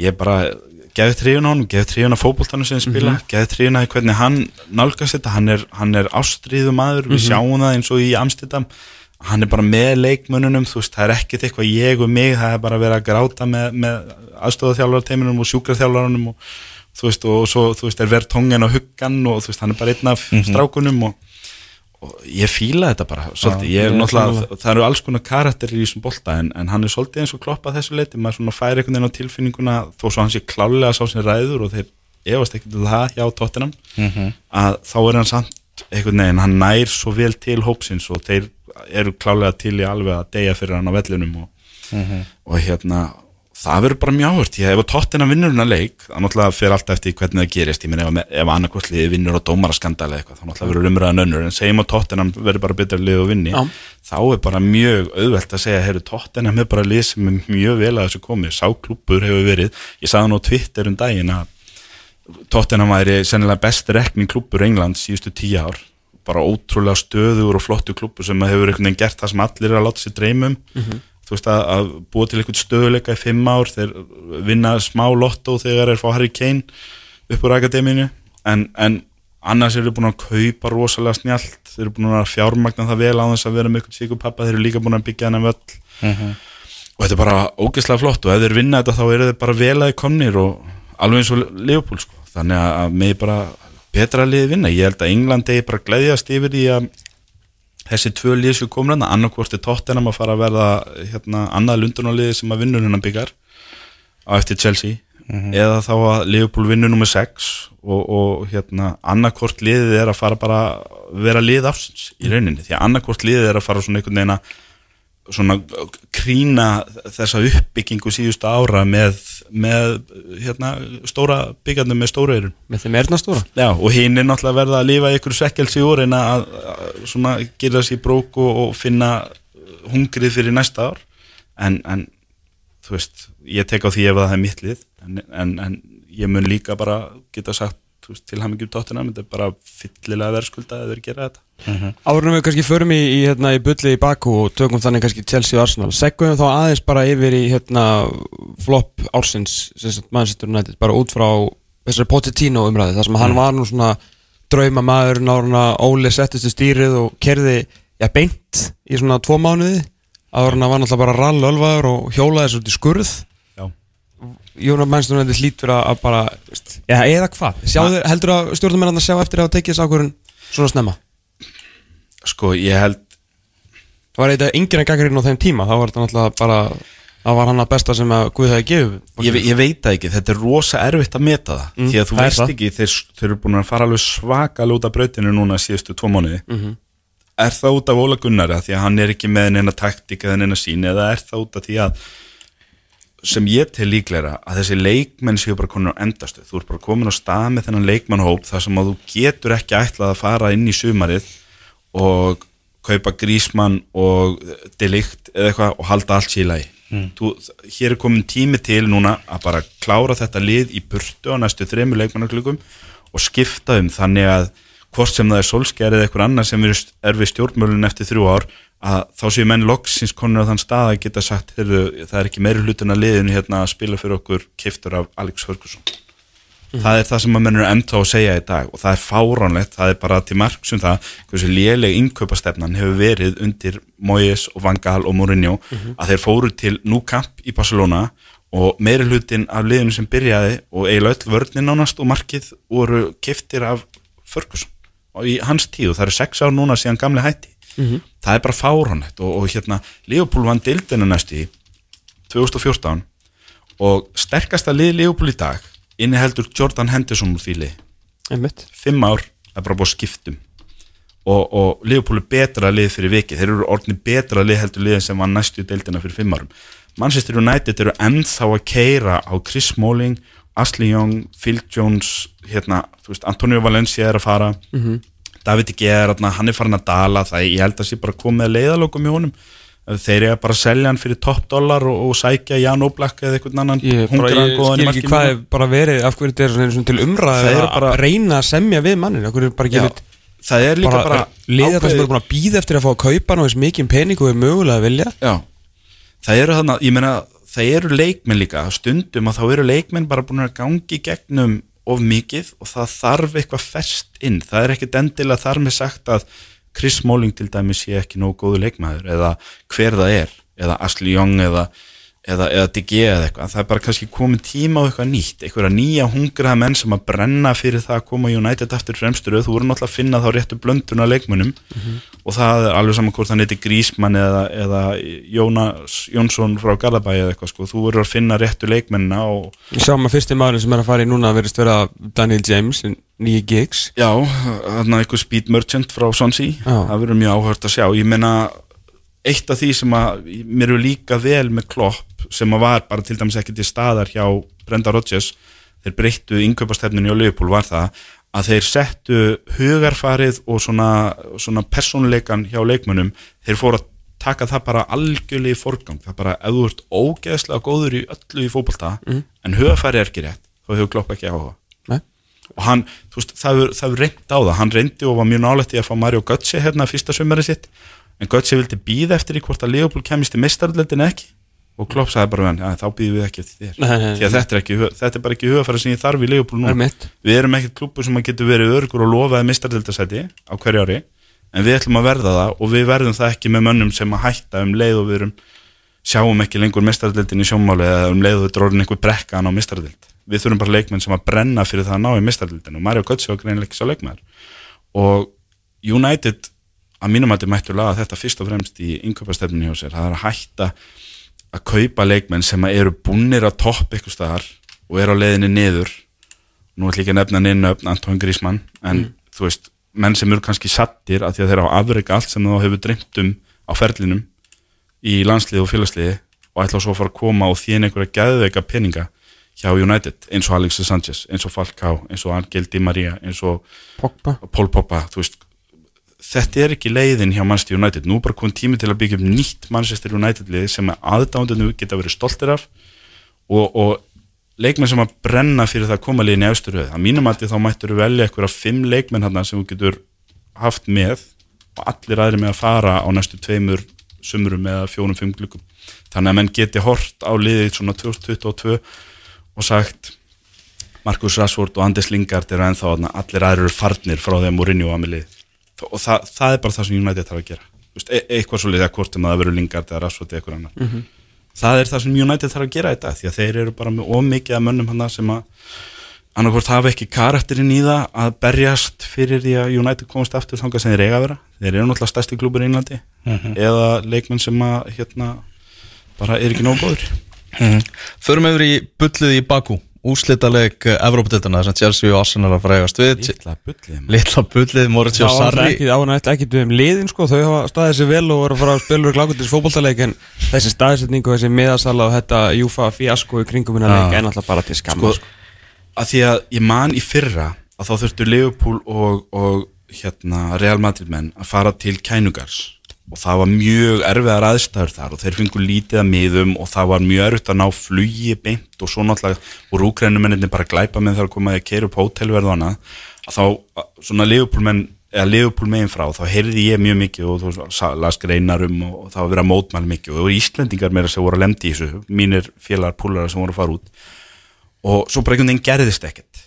ég bara gefið tríun á honum, gefið tríun á fótboltanu sem hann spila, Mhm. gefið tríun á hvernig hann nálgast þetta, hann er, hann er ástríðu maður, Mhm. við sjáum það eins og í Amsterdam, hann er bara með leikmönnunum, þú veist, það er ekkert eitthvað ég og mig, það er bara að vera að gráta með, með aðstofaþjálfarteiminum og sjúkraþjálfarunum og þú veist, og svo, þú veist, er verð tóngin á huggan og þú veist, hann er bara einn af strákunum og og ég fíla þetta bara svolítið, ég er náttúrulega, það. eru alls konar karakterir í þessum bolta en, en hann er svolítið eins og kloppað þessu leiti, maður svona fær einhvern veginn á tilfinninguna þó svo hann sé klálega sá sem ræður og þeir efast ekkert um það hjá tóttinam að þá er hann samt einhvern veginn, hann nær svo vel til hópsins og þeir eru klálega til í alveg að deyja fyrir hann á vellinum og, og hérna það verður bara mjög áhört, ég hef tóttina vinnur hennar leik, það náttúrulega fer alltaf eftir hvernig það gerist, ég meina ef, ef annarkvort liði vinnur á dómaraskandali eitthvað, þá náttúrulega verður umræðan önnur, en segjum að tóttina verður bara betra lið og vinni, Já. þá er bara mjög auðvelt að segja, heyrðu tóttina er bara lið sem er mjög vel að þessu komið, sáklúpur hefur verið, ég sagði nú Twitter um daginn að tóttina væri sennilega best rekning klúpur Englands síðustu tíu ár, bara ótrúlega stöður og flottu klúpur sem hefur gert það sem allir er að láta sér dreymum þú veist að, að búa til einhvern stöðuleika í fimm ár, þeir vinna smá lotto þegar þeir fá Harry Kane upp úr akademínu en, en annars eru búin að kaupa rosalega snjált, þeir eru búin að fjármagna það vel á þess að vera með einhvern síku pappa. Þeir eru líka búin að byggja hennar völl. Og þetta er bara ógeðslega flott. Og ef þeir vinna þetta þá eru þeir bara velaði komnir og alveg eins og Leopold sko. þannig að, að mig bara betra liði vinna, ég held að England eigi bara gleðjast yfir í að þessi tvö lið sem komur hann, annarkvort er Tottenham að fara að verða hérna, annað lundunarliði sem að vinnur hennan byggar á eftir Chelsea. Eða þá að Liverpool vinnur nummer 6 og, og hérna annarkvort liðið er að fara bara vera lið afsins í rauninni, því að annarkvort liðið er að fara svona einhvern veginn að svona krína þessa uppbyggingu síðustu ára með, með hérna, stóra byggandum með stóra eirun Með þeim erðnastóra? Já, og hinn er náttúrulega verða að lifa ykkur svekkelsi úr en að, að svona gera sér brók og, finna hungrið fyrir næsta ár. En, en þú veist, ég tek á því ef það er mitt lið. En, en, en ég mun líka bara geta sagt veist, til hann ekki um tóttina, þetta er bara fyllilega verðskulda að þeir gera þetta. Árunum við kannski förum í, í, hérna, í bulli í Baku og tökum þannig kannski Chelsea og Arsenal. Segum þá aðeins bara yfir í hérna, flop ársins sagt Manchester United, bara út frá þessari Pochettino umræði, þar sem hann var nú svona drauma maður náruna Óli settist í stýrið og kerði já, beint í svona tvo mánuði. Áruna var náttúrulega bara rall ölvaður og hjólaði þessu út í skurð. Jónar Manchester United hlýtur að, að bara ja, eða hvað, Sjáðu, heldur að stjórnum að sjá eftir að hafa tekið þessu ákvörðun svona snemma? Sko, ég held Það var eitthvað yngir en gaggarinn á þeim tíma þá var þetta náttúrulega bara það var hann að besta sem að Guð hefði gefið ég, ég veit það ekki, þetta er rosa erfitt að meta það Mm, því að þú það veist það. ekki, þeir, þeir eru búin að fara alveg svaka lúta brautinu núna síðustu tvo mánuði. Mhm. er það út af Óla Gunnari að því að hann er ekki með neina taktík eða neina sín eða er það út af því að sem ég til líklega að þessi leikmenn séu bara komin á endastu þú ert bara komin á stað með þennan leikmannhóp þar sem að þú getur ekki ætlað að fara inn í sumarið og kaupa grísmann og delikt eða eitthvað og halda allt sér í lagi. Þú, hér er komin tími til núna að bara klára þetta lið í burtu á næstu þremur leikmannarklugum og skipta um þannig að hvort sem það er solskjær eða eitthvað annað sem er, við stjórnmölun eftir þrjú ár að þá séu menn loksins konur á þann stað að geta sagt það er ekki meiri hlutin að liðinu hérna að spila fyrir okkur kiftur af Alex Ferguson. Það er það sem að menn eru enda að segja í dag og það er fáránlegt, það er bara til margsum það hversu léleg innkaupastefnan hefur verið undir Moyes og Van Gaal og Mourinho að þeir fóru til Nou Camp í Barcelona og meiri hlutin af liðinu sem byrjaði og eiginlega öll vörnin nánast og markið voru kiftir af Ferguson í hans tíu, það eru sex ár núna síðan gamli hætti. Það er bara fáránlegt. Og, og hérna Leopold vann dildina næstu í 2014 og sterkasta lið Leopold í dag inniheldur Jordan Henderson úr einmitt. Fimm ár, er bara búið að skiptum og, og Leopold er betra lið fyrir vikið, þeir eru orðni betra lið heldur liðin sem var næstu í deildina fyrir fimm árum. Manchester United eru ennþá að keira á Chris Smalling Ashley Young, Phil Jones hérna, þú veist, Antonio Valencia er að fara David Gea er þarna, hann er farin að dala, það ég held að sé bara komið að leiðalokum í honum. Þeir eru bara að selja hann fyrir topp dólar og, og sækja Jan Oblak eða einhvern annan Ég, bara, ég skil ekki hvað er bara verið af hverju þetta er til umræðu Það að reyna að semja við mannin Já, það er líka bara, liða það sem eru búin að býða eftir að fá að kaupa ná þess mikið pening og er mögulega að vilja? Já, það eru þannig, ég meina það eru leikmenn líka, stundum að þá eru leikmenn bara búin að gangi gegnum of mikið og það þarf eitthvað fest inn, það er ekkit endilega þar með sagt að Chris Smalling til dæmis sé ekki nógu góðu leikmaður eða hver það er, eða Ashley Young eða, eða, eða DG eða eitthvað, það er bara kannski komið tíma á eitthvað nýtt, eitthvað nýja hungraða menn sem að brenna fyrir það að koma United aftur fremstur, þú voru náttúrulega að finna þá réttu blöndun af leikmönnum. Og það er alveg saman hvort hann heiti Grísmann eða, eða Jónas Jónsson frá Garðabæi eða eitthvað sko, þú voru að finna réttu leikmennina og að fyrsti maðurinn sem er að fara í núna verðist vera Daniel James, nýju gigs já, eitthvað Speed Merchant frá Já. það verður mjög áhört að sjá, ég meina eitt af því sem að mér eru líka vel með Klopp sem að var bara til dæmis ekki til staðar hjá Brenda Rodgers þeir breyttu yngöpastefninu á Leopold var það að þeir settu hugarfarið og svona, svona persónuleikan hjá leikmönnum, þeir fóru að taka það bara algjörlega í forgang. Það bara, ef þú ert ógeðslega góður í öllu í fótbolta, en hugarfarið er ekki rétt, þá hefur Klopp ekki áhuga. Og hann, þú veist, það hefur reynd á það, hann reyndi og var mjög nálægt í að fá Mario Götze hérna fyrsta sömari sitt en Götze vildi býða eftir í hvort að Leopold kemist í meistarleldin ekki? Og Klopp sagði bara við hann, "Ja, þá býðum við ekki eftir þér. Nei, nei, því að þetta er, ekki, þetta er bara ekki hugafæra sem ég þarf í Leopold nú við erum ekkert klubbu sem að getur verið örgur og lofaði meistarleldasæti á hverju ári en við ætlum að verða það og við verðum það ekki með mönnum sem að hætta um leið og við erum sjáum ekki lengur meistardeldin í sjónmáli eða um leið og er orðin einhver brekkan á meistardeld við þurfum bara leikmenn sem að brenna fyrir það að ná í meistardeldin og Mario Götze var greinlega ekki svo leikmæður og United að mínum að þetta mættu laga þetta fyrst og fremst í innköpastefninu hjá sér. Það er að hætta að kaupa leikmenn sem eru búnir að topp eitthvað staðar og eru á leiðinni niður. Nú ætlum ég ekki að nefna neina öfn Anton Grísmann en þú veist, menn sem eru kannski sattir að því að þeir hafa afreika allt sem þá hefur dreymt um á ferlinum í landsliði og félagsliði og ætla svo að fara að koma og þýna einhverja gæðveika peninga hjá United eins og Alexis Sanchez, eins og Falcao eins og Angel Di Maria, eins og Pogba. Paul Pogba, þú veist þetta er ekki leiðin hjá Manchester United. Nú er bara komið tími til að byggja upp nýtt Manchester United lið sem aðdándinu geta verið stoltir af og, og leikmenn sem að brenna fyrir það að koma liðin í austuröð, að mínum að þá mættur velja eitthvað fimm leikmenn hann sem þú getur haft með og allir aðri með að fara á næstu tveimur sumrum eða fjórum, fimm glukkum þannig að menn geti hort á liðið svona 2022 og sagt Markus Rashford og Anders Lingard eru ennþá allir aðrir eru farnir frá þeim og rinju á með lið og það, það er bara það sem United þarf að gera. Þú veist, e eitthvað svo liðið að hvort um að það verður Lingard eða Rashford eða eitthvað annar það er það sem United þarf að gera þetta því að þeir eru bara með ómikið að mönnum hann sem að annarkvort hafa ekki karakterinn í það að berjast fyrir því að United komast aftur þangað sem þeir eiga að vera. Þeir eru náttúrulega stærsti klubur í Englandi eða leikmenn sem að hérna bara er ekki nóg góður Förum yfir í bullið í Baku Úslitaleg Evrópadeildana sem Chelsea og Arsenal að frægast við. Ítla bullið. Litla bullið, Moritz og Það var Sarri. ekki, ána ekki við um liðin sko, þau hafa staðið sér vel og voru að fara að spila úr glákundis fótboltaleik en þessi staðsetning og þessi miðasala og þetta Júfa fíasko í kringum minna leik er náttúrulega bara til skamma sko, sko. að því að ég man í fyrra að þá þurftu Liverpool og, og hérna, Real Madrid menn að fara til Kænugars og það var mjög erfiðar aðstæður þar og þeir fengu lítið að miðum og það var mjög erfitt að ná flugi beint og svo náttúrulega voru úkrænumenninni bara glæpa með þar að koma að keira upp hótelverð og annað að þá svona Liverpool menn eða Liverpool megin frá, þá heyrði ég mjög mikið og þú las greinar um og, og það var verið að mótmæla mikið. Og það voru Íslendingar meira sem voru að lendi í þessu, mínir félagar púlarar sem voru að fara út. Og svo bara einhvern veginn gerðist ekkert.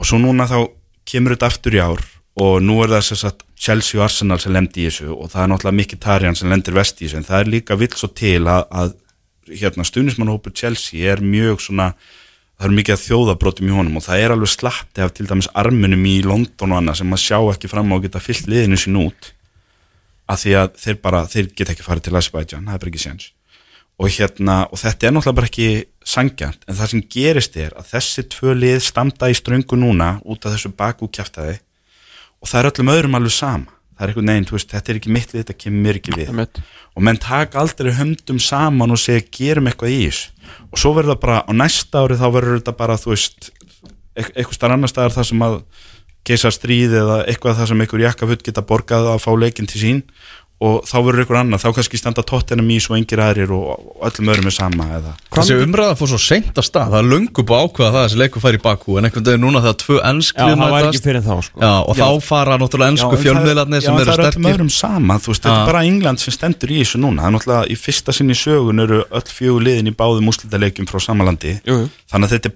Og svo núna þá kemur þetta aftur í ár og nú er það sem sagt Chelsea og Arsenal sem lendi í þessu og það er náttúrulega mikið tarjan sem lendir vest í þessu en það er líka vill svo til að, að hérna stuðnismannhópur Chelsea er mjög svona það er mikið að þjóðabrótum í honum og það er alveg slatti af til dæmis armunum í London og annað sem maður sjá ekki fram á að geta fyllt liðinu sín út af því að þeir bara, þeir geta ekki farið til Azerbaijan, það er bara ekki séns. Og hérna, og þetta er náttúrulega bara ekki sangjant, en það sem gerist er að þessi tvö lið standa í ströngu núna út af þessu baku kjæftæði og það er öllum öðrum alveg sama. Það er eitthvað neginn, veist, þetta er ekki mitt lið, þetta kemur mér ekki við. Einmitt. og menn taka aldrei höndum saman og segja gerum eitthvað í þessu. Og svo verður það bara á næsta ári þá verður þetta bara þú veist eit- eitthvað starf annar staðar þar sem að geisa stríð eða eitthvað þar sem einhver jakkafutt geta borgað að fá leikinn til sín og þá verður einhver annar, þá kannski standa tóttina mís og engir aðrir og, öllum öðrum er sama eða? Þessi umræða fór svo seint að stað. Það er löngu búið að ákveða það að þessi leikur fær í Bakú En einhvern veginn núna þegar tvö Já, ennskli það var ekki fyrir þá sko. Já, og þá fara náttúrulega ennsku en það- fjölmiðlarnir sem já, eru það er öllum sterkir. öðrum sama, þú veist, þetta Já. er bara England sem stendur í þessu núna, það er náttúrulega í fyrsta sinni í sögun eru öll fjögur liðin í báðum þannig að þetta er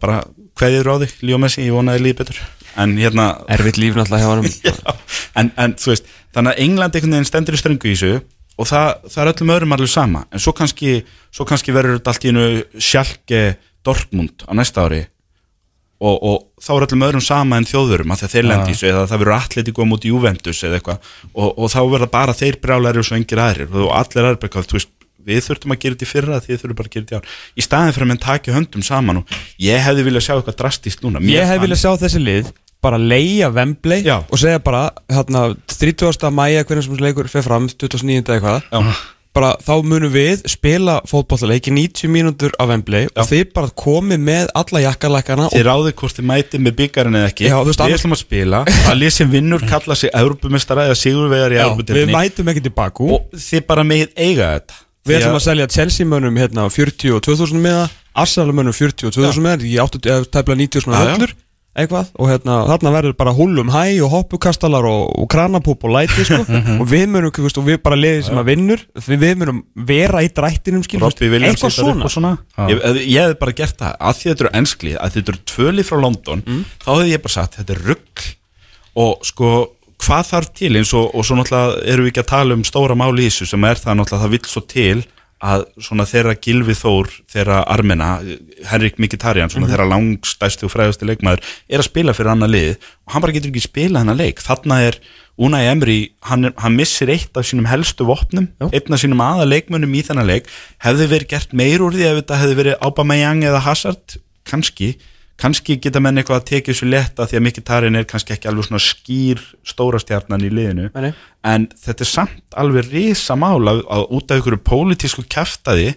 bara Og það er allir á þig, Leo Messi, ég vonaði líði betur. En hérna Erfitt líf náttúrulega en, en þú veist, þannig að England einhvern veginn stendur í ströngu í þessu og það, það er öllum öðrum alveg sama. En svo kannski, svo kannski verður þetta allt í einu sjálke Dortmund á næsta ári. Og, og þá er öllum öðrum sama en þjóðurum að þeir lendi í þessu eða það verður allir góða múti Juventus eða eitthvað. Og, og þá verður bara þeir brjálæri og svo engir aðrir. Og allir aðrir eitthvað, þú veist við þurftum að gera þetta í fyrra þið þurfum bara að gera þetta í ár í staðin fyrir að menn taki höndum saman og ég hefði viljað sjá eitthvað drastist núna Mér Ég hef fannst- viljað sjá þessi lið bara leia Wembley Já. og segja bara hérna, 30. mæja hvernig sem leikur fer fram 2009. eitthvað Já. bara þá munum við spila fótballleiki 90 mínútur á Wembley og þið bara komið með alla jakkalækana Þið ráðið hvort þið mætið með byggarinn eða ekki Já, Við ætlum að spila að lið sem vinnur kalla sig Európumestara eða Sigurvegar í Já, við mætum ekki til Bakú og þið bara megið eiga þetta Við ætlum að selja Chelsea mönnum hérna 42.000 miða Arsenal mönnum 42.000 miða Ég áttu eða tæpla 90 svona Já, já. öllur eitthvað og hérna þarna verður bara húlum hæ og hoppukastalar og, og kranapúp og læti sko. Og við veist, og við bara liðið sem að vinnur við, við munum vera í drættinum skil, eitthvað svona. og svona. Ég, ég- ég hefði bara gert það að því þetta eru ennskli að þetta eru tvöli frá London Mm. þá hefði ég bara sagt þetta er rugg og sko hvað þarf til eins og, og svo náttúrulega erum við ekki að tala um stóra máli í þessu sem er það náttúrulega það vill svo til að svona þeirra Gilvi Þór þeirra Armena, Henrik Mkhitaryan svona þeirra langstæsti og fræðasti leikmaður er að spila fyrir annar lið og hann bara getur ekki spila hennar leik, þarna er Unai Emri, hann, hann missir eitt af sínum helstu vopnum, einn af sínum aða leikmönnum í þennan leik, hefði verið gert meir úr því ef þetta hefði verið Aubameyang eða Hazard, kannski kannski geta menn eitthvað að tekið þessu letta því að Mkhitaryan er kannski ekki alveg svona skýr stóra stjarnan í liðinu nei. en þetta er samt alveg risa mál að, út af einhverju pólitísku kæftæði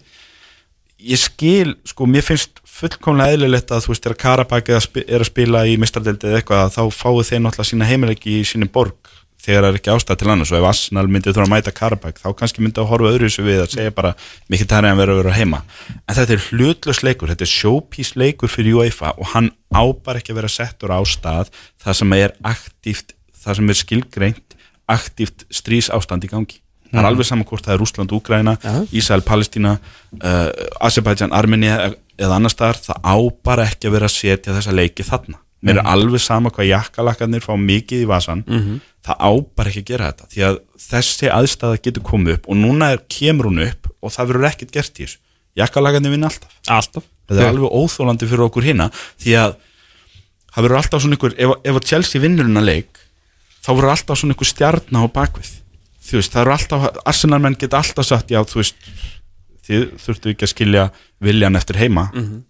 ég skil, sko, mér finnst fullkomlega eðlilegt að þú veist, þegar Karabæk er að spi- er að spila í mistradeldi eða eitthvað þá fáið þeir náttúrulega sína heimileggi í síni borg þegar það er ekki ástæð til annars. Og ef Arsenal myndi þurfa að mæta Karabæk þá kannski myndi að horfa öðru þessu við að segja bara mikið tæri að vera að vera heima. En þetta er hlutlös leikur, þetta er showpiece leikur fyrir UEFA og hann ábar ekki að vera settur á stað það sem er aktíft, það sem er skilgreint aktíft strís ástand í gangi. Það er alveg saman hvort það er Rúsland, Úgræna Ísæl, Palestína uh, Azerbaijan, Armenia eða annar staðar, það á bara ekki að vera setja þessa leiki þarna mér er alveg sama hvað jakkalakkarnir fá mikið í vasan það á bara ekki að gera þetta því að þessi aðstæða getur komið upp og núna er, kemur hún upp og það verður ekkert gert í þessu. Jakkalakkarnir vinna alltaf. Alltaf. Þetta er alveg óþólandi fyrir okkur hérna því að það verður alltaf svona ykkur ef, ef Chelsea vinnur hennar leik þá verður alltaf svona ykkur stjarnar á bakvið. Þú veist, það eru alltaf, Arsenal menn geta alltaf sagt, já, þú veist þið þurftu ekki að skilja viljan eftir heima.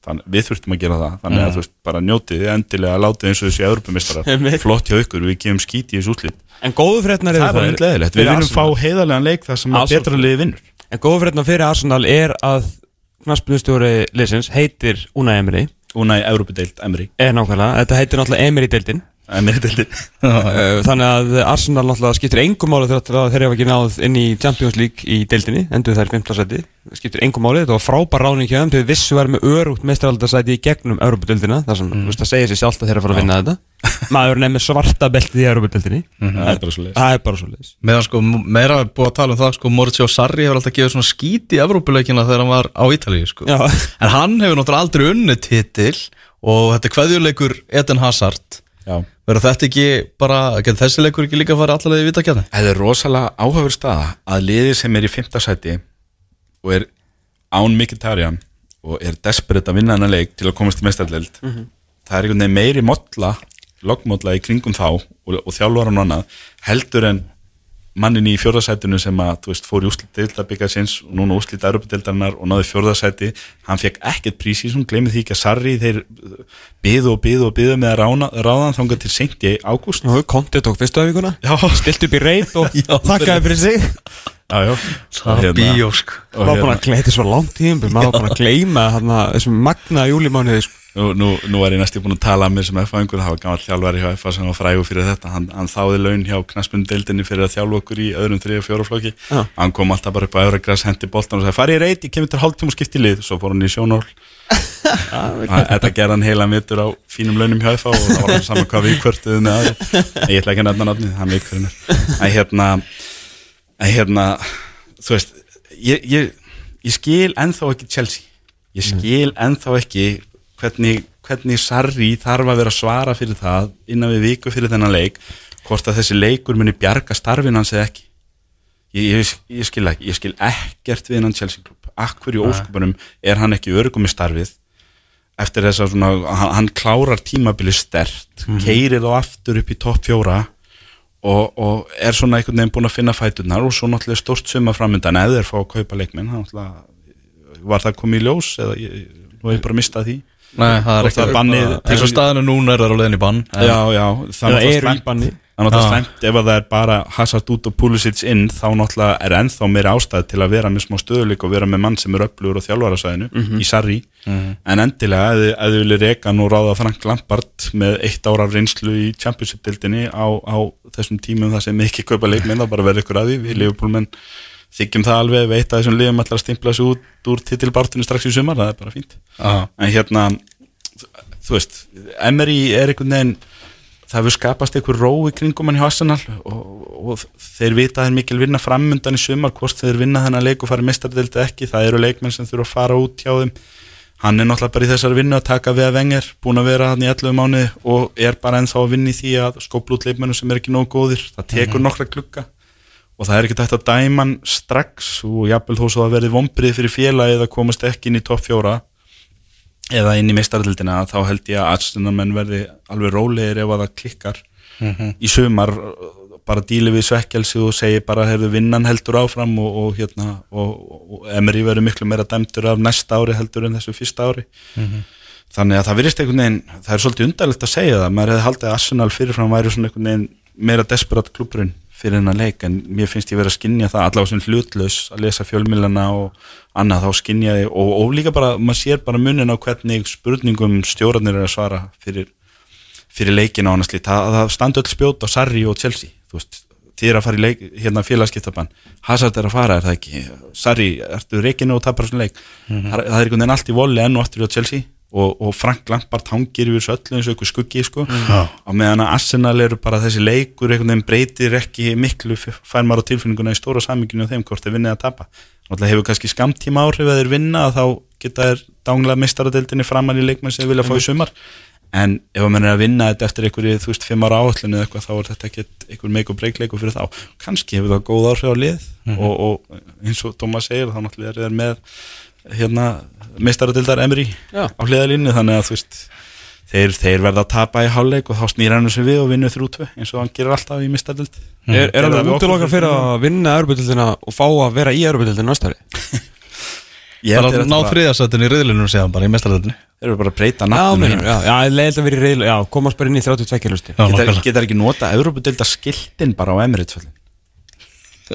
Þannig, við þurftum að gera það. Þannig að þú veist, bara njótið endilega látið eins og þessi Einmitt. flott hjá ykkur við gefum skít í þessu úslit, En góðu fréttnar það er bara eindleðilegt við viljum fá heiðarlegan leik þar sem Arsenal. betra liði vinnur. En góðu fréttnar fyrir Arsenal er að knaspnustjóri liðsins heitir Unai Emery. Evropadeild, Emri er nákvæmlega, þetta heitir náttúrulega Emery Uh, Þannig að Arsenal náttúrulega skiptir engum máli þegar þeir hefa ekki náð inn í Champions League í deildinni, endur þær 15 seti skiptir engum máli, þetta var frábær ráning hjá þeim. Þeir vissu verið með örugt meistaraldasæti í gegnum Európa-deildina, þar sem, þú veist, það segir sér sjálft að þeir eru að fara að vinna þetta. Maður er með svarta beltið í Európa-deildinni Það er bara svo það er bara svo leiðis Meðan sko, meira er búið að tala um það sko, Mauricio Sarri hefur alltaf gefið svona skít í Evrópuleikina þegar hann var á Ítalíu sko. Já. En hann hefur náttúrulega aldrei unnið titil og þetta er kveðjuleikur Eden Hazard Verður þetta ekki bara, getur þessi leikur ekki líka að fara allavega í vitakjarni? Það er rosalega áhafur staða að liði sem er í fymta sæti og er án Mkhitaryan og er desperate að vinna hennar leik til að komast í mestarleild það er einhvern veginn meiri modla loggmodla í kringum þá og, og þjálfur hann annað heldur en mannin í fjórðasætinu sem að þú veist, fór í úslit deildabikarsins og núna úslit Europadeildarinnar og náði fjórðasæti hann fekk ekkert prís í þessum, glemir því ekki að Sarri þeir byðu og byðu og byðu með að rána, ráðan þangað til seint í ágúst. Nú, Konti tók fyrstu afvíkuna Já, stilt upp í reyð og Já, þakkaði fyrir sig. já, já. Það er bíó sko. Og maður búin hérna- að gleyta svo langt tíum maður búin að þarna, þessum magnaða júlimániði sko. Nú, nú, nú er ég næstu búin að tala að mér sem F-fængur, það var gammal þjálfari hjá FA sem var frægur fyrir þetta, hann, hann þáði laun hjá knaspundeildinni fyrir að þjálfa okkur í öðrum þriða fjóra flokki, Já. hann kom alltaf bara upp á Euragræs, hendi boltan og sagði farið reyt, ég kemur til hálftíma og skipti lið, svo fór hann í sjónól þetta gerði hann heila mittur á fínum launum hjá FA og það var alveg saman hvað við kvörtuðum með aðri, ég ætla ekki að nefna nafni, hann veit hvernig hvernig, Sarri þarf að vera að svara fyrir það innan við viku fyrir þennan leik hvort að þessi leikur muni bjarga starfin hans eða ekki. Ég, ég, ég skil ekki, ég skil ekkert við hennan Chelsea klub, akkur í óskupunum er hann ekki örgum í starfið eftir þess að svona, hann, hann klárar tímabili stert, mm keirir þá aftur upp í topp fjóra og, og er svona einhvern veginn búin að finna fæturnar og svo náttúrulega stórt suma framöndan eða er fá að kaupa leikminn hann var það komið í ljós eða ég, hef ég bara mistað því Nei, það er bannið- eins og staðinu núna er það á leiðin í bann. Já, já, það er eru í banni. Það er náttúrulega Já. slæmt ef að það er bara Hazard út og Pulisic inn þá náttúrulega er ennþá meira ástæð til að vera með smá stöðuleik og vera með mann sem er öflugur á þjálfarasæðinu í Sarri. En endilega ef þið- viljið reka nú ráða Frank Lampard með eitt ára reynslu í Championship-dildinni á, á þessum tímum það sem ekki kaupa leikminn þá bara verður ykkur að því. Við Liverpoolmenn þykjum það alveg við eitt af þessum liðum ætlar að stimpla sig út úr titilbartinu strax í sumar það er bara fínt. Já. en hérna þú veist, Emery er einhvern veginn það hefur skapast einhver ró í kringum hann hjá Arsenal og, og þeir vita að er mikil vinna framundan í sumar hvort þeir vinna þennan leik og fara mistardildi ekki, það eru leikmenn sem þurfa að fara út hjá þeim. Hann er náttúrulega bara í þessari vinnu að taka við að vengar, búin að vera hann í 11 mánuði og er bara ennþá að vinna í því að skópla út leikmennum sem er ekki nógu góðir. Það tekur nokkra klukka og það er ekki tægt að dæma hann strax og jafnvel þó svo að verði vombrið fyrir félagið að komast ekki inn í topp fjóra eða inn í meistaröldina þá held ég að aðstundamenn verði alveg rólegir ef að það klikkar í sumar. Bara díli við svekkelsi og segi bara hefur vinnan heldur áfram og, og hérna og, og Emery verður miklu meira dæmtur af næsta ári heldur en þessu fyrsta ári. Þannig að það virðist einhvern veginn það er svolítið undarlegt að segja það. Maður hefði haldið að Arsenal fyrirfram væri svona einhvern veginn meira desperat klubbrun fyrir hennar leik en mér finnst ég verið að skinja það allavega sem hlutlaus að lesa fjölmilana og annað þá skinja ég og, og líka bara, maður sér bara munin á hvernig spurningum stjórnir er að svara fyrir, fyrir leikina og annars lít, það, standi öll spjót á Sarri og Chelsea, þú veist þið er að fara í leik, hérna félagskiptabann. Hazard er að fara, er það ekki? Sarri, ertu reikinu og tapar svona leik? Það, það er einhvern veginn allt í voli enn og aftur á Chelsea og, og Frank Lampard hangir yfir þessu öllu eins og einhver skuggi sko. Á meðan að Arsenal eru bara þessi leikur einhvern veginn breytir ekki miklu fær maður á tilfinninguna í stóra saminginu og þeim hvort þeir vinna að tapa. Náttúrulega hefur kannski skamtíma áhrif að þeir vinna að þá geta þeir dánlega mistaradeildinni framan í leikmenn sem þeir vilja fá í sumar. En ef að mann er að vinna þetta eftir einhverju þú veist fimm ára áallinu eða eitthvað þá er þetta ekki einhver meik og breykleiku fyrir þá. Kannski hefur það góð áhrif á lið og, og eins og Thomas segir þá náttúrulega er þeir með hérna meistaradildar Emery Já. á hliðalínu þannig að veist þeir, þeir verða að tapa í hálfleik og þá snýr hann þessu við og vinnu þrjú tvö eins og hann gerir alltaf í meistardeld Er, er alveg við okkur útilokar fyrir að vinna Európa-dildina og fá að vera í ári? Ég Það er að ná þriðasættin í riðlunum séðan bara í mestaröldinni þeir eru bara að breyta Já, nafninu meina, já, já, ég leiði að vera í reyðlu, já, komast bara inn í 32 lusti Já, Getar, ekki nota Európa-delda skiltin bara á Emirates völlin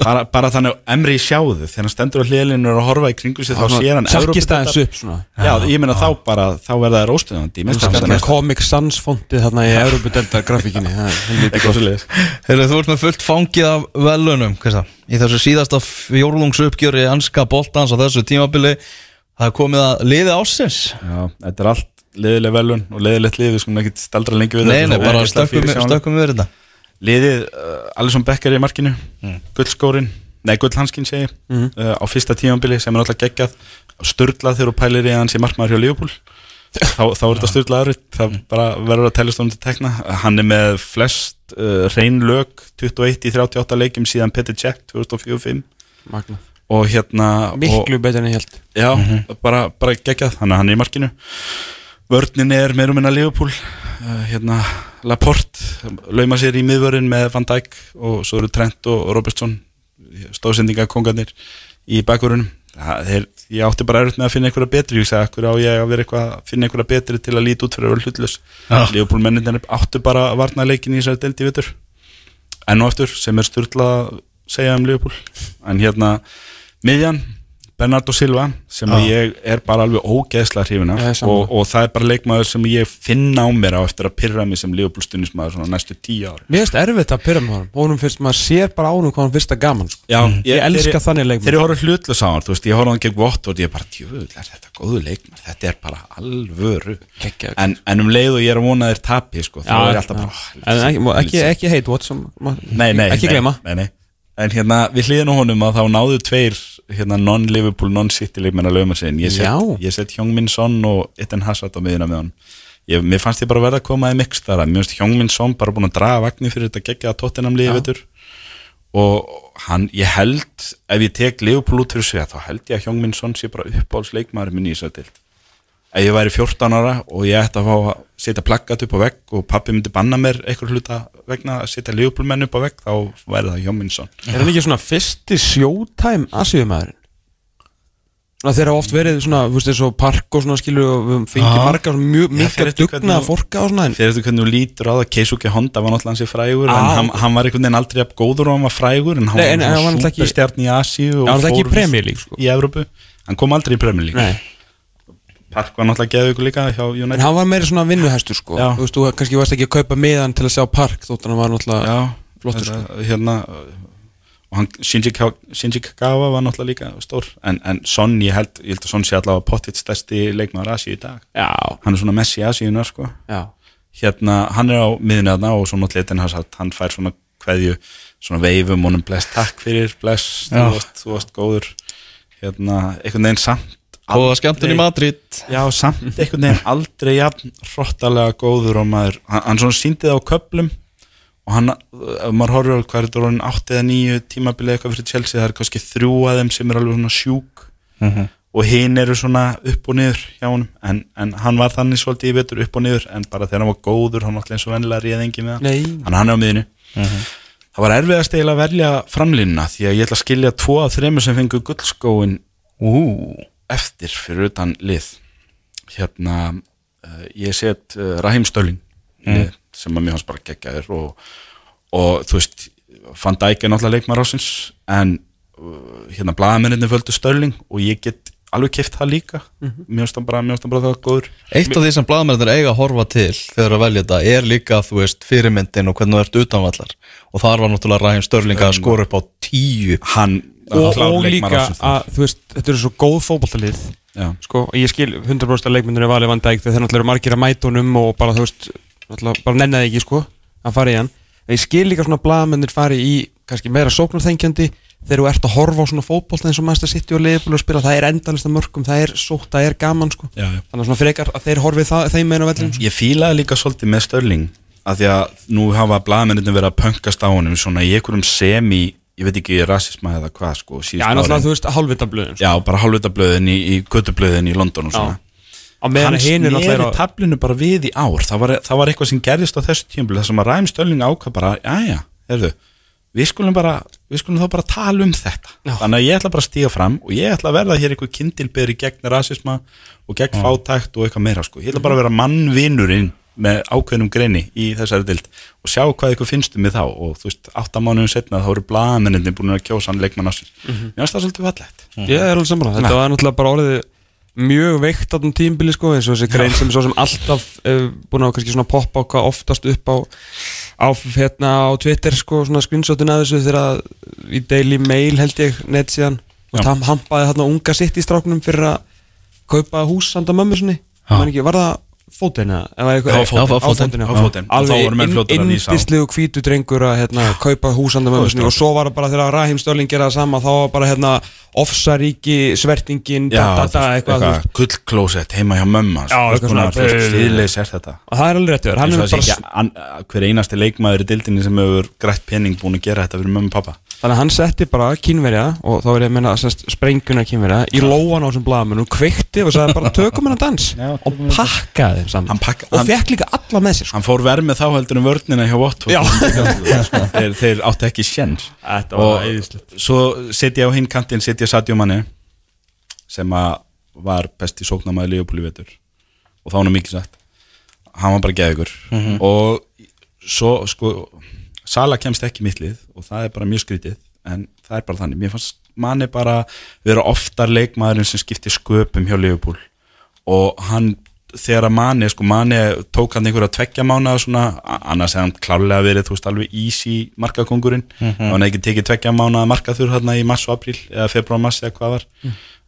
bara, bara þannig að Emri sjáðu þegar hann stendur á hliðlinu og að horfa í kringu sig þá sér hann Sjarkist aðeins upp svona. Já, ég meina þá bara, þá verða það róstuðandi Comic Sans fontið þarna í Európa-deldar grafíkinni er Heyrðu, þú ert með fullt fangið af velunum? Í þessu síðasta fjórlungsuppgjöri anska boltans á þessu tímabili Það er komið að liði ásins Já, þetta er allt leiðileg velun og leiðilegt lið, við skulum ekki staldra lengi við Nei, þetta, nei, bara stökkum við þetta Liðið, uh, Alisson Becker í markinu gullskórin, nei gullhanskinn segi ég, uh, á fyrsta tímambili sem er alltaf geggjað, störlað þegar þú pælir í hans í markmaður hjá Liverpool. Þá, þá er þetta störlaður það bara verður að tellast honum til tekna. Hann er með flest uh, reyn lög 21 í 38 leikjum síðan Petr Cech 2004-05 Magna. og hérna Miklu betur en ég held Já, bara, bara geggjað, hann er í markinu. Vörnin er meir og minna Liverpool. uh, hérna, Laporte lauma sér í miðvörinn með Van Dijk og svo eru Trent og Robertson stóðsendingakongarnir í bakvörunum þeir, ég átti bara erfitt með að finna einhverja betri ég sagði, hverju á ég að vera eitthvað að finna einhverja betri til að líti út fyrir að vera hlutlös Já. Liverpool menninir áttu bara að varna leikin í þessari deldi vitur enn og aftur sem er styrla að segja um Liverpool. En hérna miðjan Bernardo Silva sem að ég er bara alveg ógeðslega hrifin af. Ég er sammála. og, og það er bara leikmaður sem ég finna á mér á eftir að pyrra mig sem svona næstu tíu ári Mér finnst erfitt að pyrra með honum. Honum finnst maður sér bara ánum hvað hann finnst að gaman sko. Já, Ég elska þegar- þannig leikmenn. Þegar ég horfði hlutlös á hann, þú veist, ég horfði á hann gegn Watford ég er bara, er þetta góðu leikmaður? Þetta er bara alvöru. En, en um leið og ég er að vona þér tapi sko, er ég já. bara En ekki, ekki, ekki hate hérna, non-Liverpool, non-City leikmenn að lögma sin Ég set, Já. ég set Hjóngminn Son og Itten Hazard á miðina með hann ég, Mér fannst ég bara verða að koma í mix þar Mér finnst Hjóngminn Son bara búin að draga vagnir fyrir þetta geggja að tóttinam liði vetur og hann, ég held ef ég tek Liverpool út fyrir sig þá held ég að Hjóngminn Son sé bara uppáhaldsleikmaður minn í dild ef ég væri 14 ára og ég ætti að fá að setja plakkat upp á vegg og pappi myndi banna mér einhver hluta vegna að setja Liverpool-menn upp á vegg þá væri það Hjóminsson Er hann ekki svona fyrsti showtime aðsíðumæðurinn? Þeir hafa oft verið svona, þú veist, og park og svona skilur og við fengið marga mjög mikla dugna að forka og svona fyrir þetta hvernig þú lítur á það. Keisuke Honda var náttúrulega hansi frægur Ah, en hann, hann var einhvern veginn aldrei jafn góður og hann var frægur en hann Nei, var svona superstjarn í Asíu og fór sko. í Evrópu. Hann kom aldrei í Nei, Park var náttúrulega geðið ykkur líka hjá en United hann var meira svona vinnuhæstur sko. Já. Þú veist, þú kannski varst ekki að kaupa miðan til að sjá park þótt hann var náttúrulega Já, flottur, þetta, hérna og hann, Shinji, Ka- Shinji Kagawa var náttúrulega líka stór. En, en Son, ég held, ég held að Son sé allavega pottitt stærsti leikmaður Asíu í dag. Já, hann er svona Messi Asíunar sko. Já. Hérna, hann er á miðinu þarna og svo náttúrulega Eden Hazard, hann fær svona kveðju, svona veifum honum bless, takk fyrir, bless, Já. þú varst, þú varst góður. Hérna, einhvern veginn samt Og skemmtun í Madrid. Já, samt einhvern veginn aldrei jafn hrottalega góður og maður, hann, hann svona síndi það á köplum og hann, ef maður horfir á hvað er þetta orðin 8 eða 9 tímabilið eitthvað fyrir Chelsea, það er kannski þrjú að þeim sem er alveg svona sjúk. Og hinn eru svona upp og niður hjá honum, en, en hann var þannig svolítið í vetur upp og niður, en bara þegar hann var góður hann var alltaf eins og vennilega réðingi með hann að hann er á miðinu það var erfiðast eiginlega að velja framlínuna því að ég ætla að skilja tvo af þreymur sem fengu gullskóin Ú, eftir fyrir utan lið. Hérna uh, ég set uh, Raheem Stölling lið, sem að mér hans bara geggjaður og, og þú veist Dijk er náttúrulega leikmar ásins en uh, hérna blaðamenninni földu Stölling og ég get alveg kift það líka. Mér finnst hann bara, bara það góður. Eitt af því sem blaðmennir eiga að horfa til þegar að velja þetta er líka, þú veist, fyrirmyndin og hvernig þú ert utanvallar. Og þar var náttúrulega Ræðin Störling að skora upp á tíu. hann og, og líka að, þú veist, þetta eru svo góð fótballtalið Já. sko, og ég skil 100% að leikmyndinu er valið Van Dijk þegar þeir náttúrulega eru margir að mæta honum og bara, þú veist, bara nennaði ekki, sko að fara í hann, en ég skil líka svona blaðmennir fari í, kannski meira sóknarþengjandi þegar þú ert að horfa á svona fótboll eins og Master City og Liverpool að spila, það er endalista mörgum það er sótt, það er gaman, sko Já, já. þannig að svona frekar að þeir horfið það, þeim meina vellum, sko. Ég fílaði líka svolítið með Störling að því að nú hafa blaðmennin verið að pöngast á honum svona í einhverjum semi ég veit ekki rasisma eða hvað sko Já, en árin. þú veist, halvvitablöðin, sko. Já, bara hálfvitablöðin í, í götublöðin í London og svona Hann er sneri tablinu bara við í ár það var, það var eitthvað sem gerðist á þessu tímpil þar sem að Ræm Störling ákvað bara Jæja, heyrðu, við skulum bara við skulum þá bara tala um þetta Já. þannig að ég ætla bara að stíga fram og ég ætla að verða hér eitthvað kindilbyrði gegn rasisma og gegn fátækt og eitthvað meira sko. ég ætla bara að vera mannvinurinn með ákveðnum greini í þessari dild og sjá hvað ykkur finnst um mig þá. Og þú veist, áttamánuðum setna þá eru blaðamenninni búin að kjósa hann leikmann ásins mér finnst það svolítið fallegt. Ég er alveg saman Þetta var náttúrulega bara orðið mjög veikt á þessum tímbili sko eins og þessi grein sem sem alltaf uh, búin að kannski svona poppa hvað oftast upp á á hérna á Twitter sko svona screenshotin að þessu þegar að í Daily Mail held ég net síðan og það hampaði þarna unga sitt í stráknum fyrir að kaupa hús sanda mömmu sinni. Man ekki, var það vísa á. indislegu hvítu drengur að hérna, kaupa húsanda mömmu sinni. Og svo var það bara þegar Rahim Störling gera það sama þá var bara hérna ofsaríki svertingin gullklósett heima hjá svona, eh, stíðleis er þetta? Og það er alveg rétt yfir hann eins og er það sé bara, ekki an- hver einasti leikmaður í dildinni sem hefur grætt penning búin að gera þetta fyrir mömmu og pappa þannig að hann setti bara kínverja og þá er ég að menna sest, sprenguna kínverja í lóan á þessum blaðamennu kveikti og sagði bara tökum hennar dans. Já, og pakkaði saman Hann pakka- og fekk líka alla með sér sko. hann fór verð með þá heldur um vörnina hjá Watford Já. þeir, þeir áttu ekki sjens Þetta og var æðislegt. svo setja á hinn kantinn setja Sadio Mane sem að var besti sóknamaði Leopold í vetur. Og þá hann er mikið sagt. Hann var bara geðugur og svo sko Sala kemst ekki í mitt lið og það er bara mjög skrítið en það er bara þannig, mér fannst Mane bara vera oftar leikmaðurinn sem skipti sköpum hjá Leopold og hann þegar að Mane, sko Mane tók hann einhverja tveggja mánuða svona, annars hefði hann klárlega verið, þú veist, alveg easy markakongurinn, mm hann hefði ekki tekið tveggja mánuða markaþur hérna í mars og april eða februar mars eða hvað var.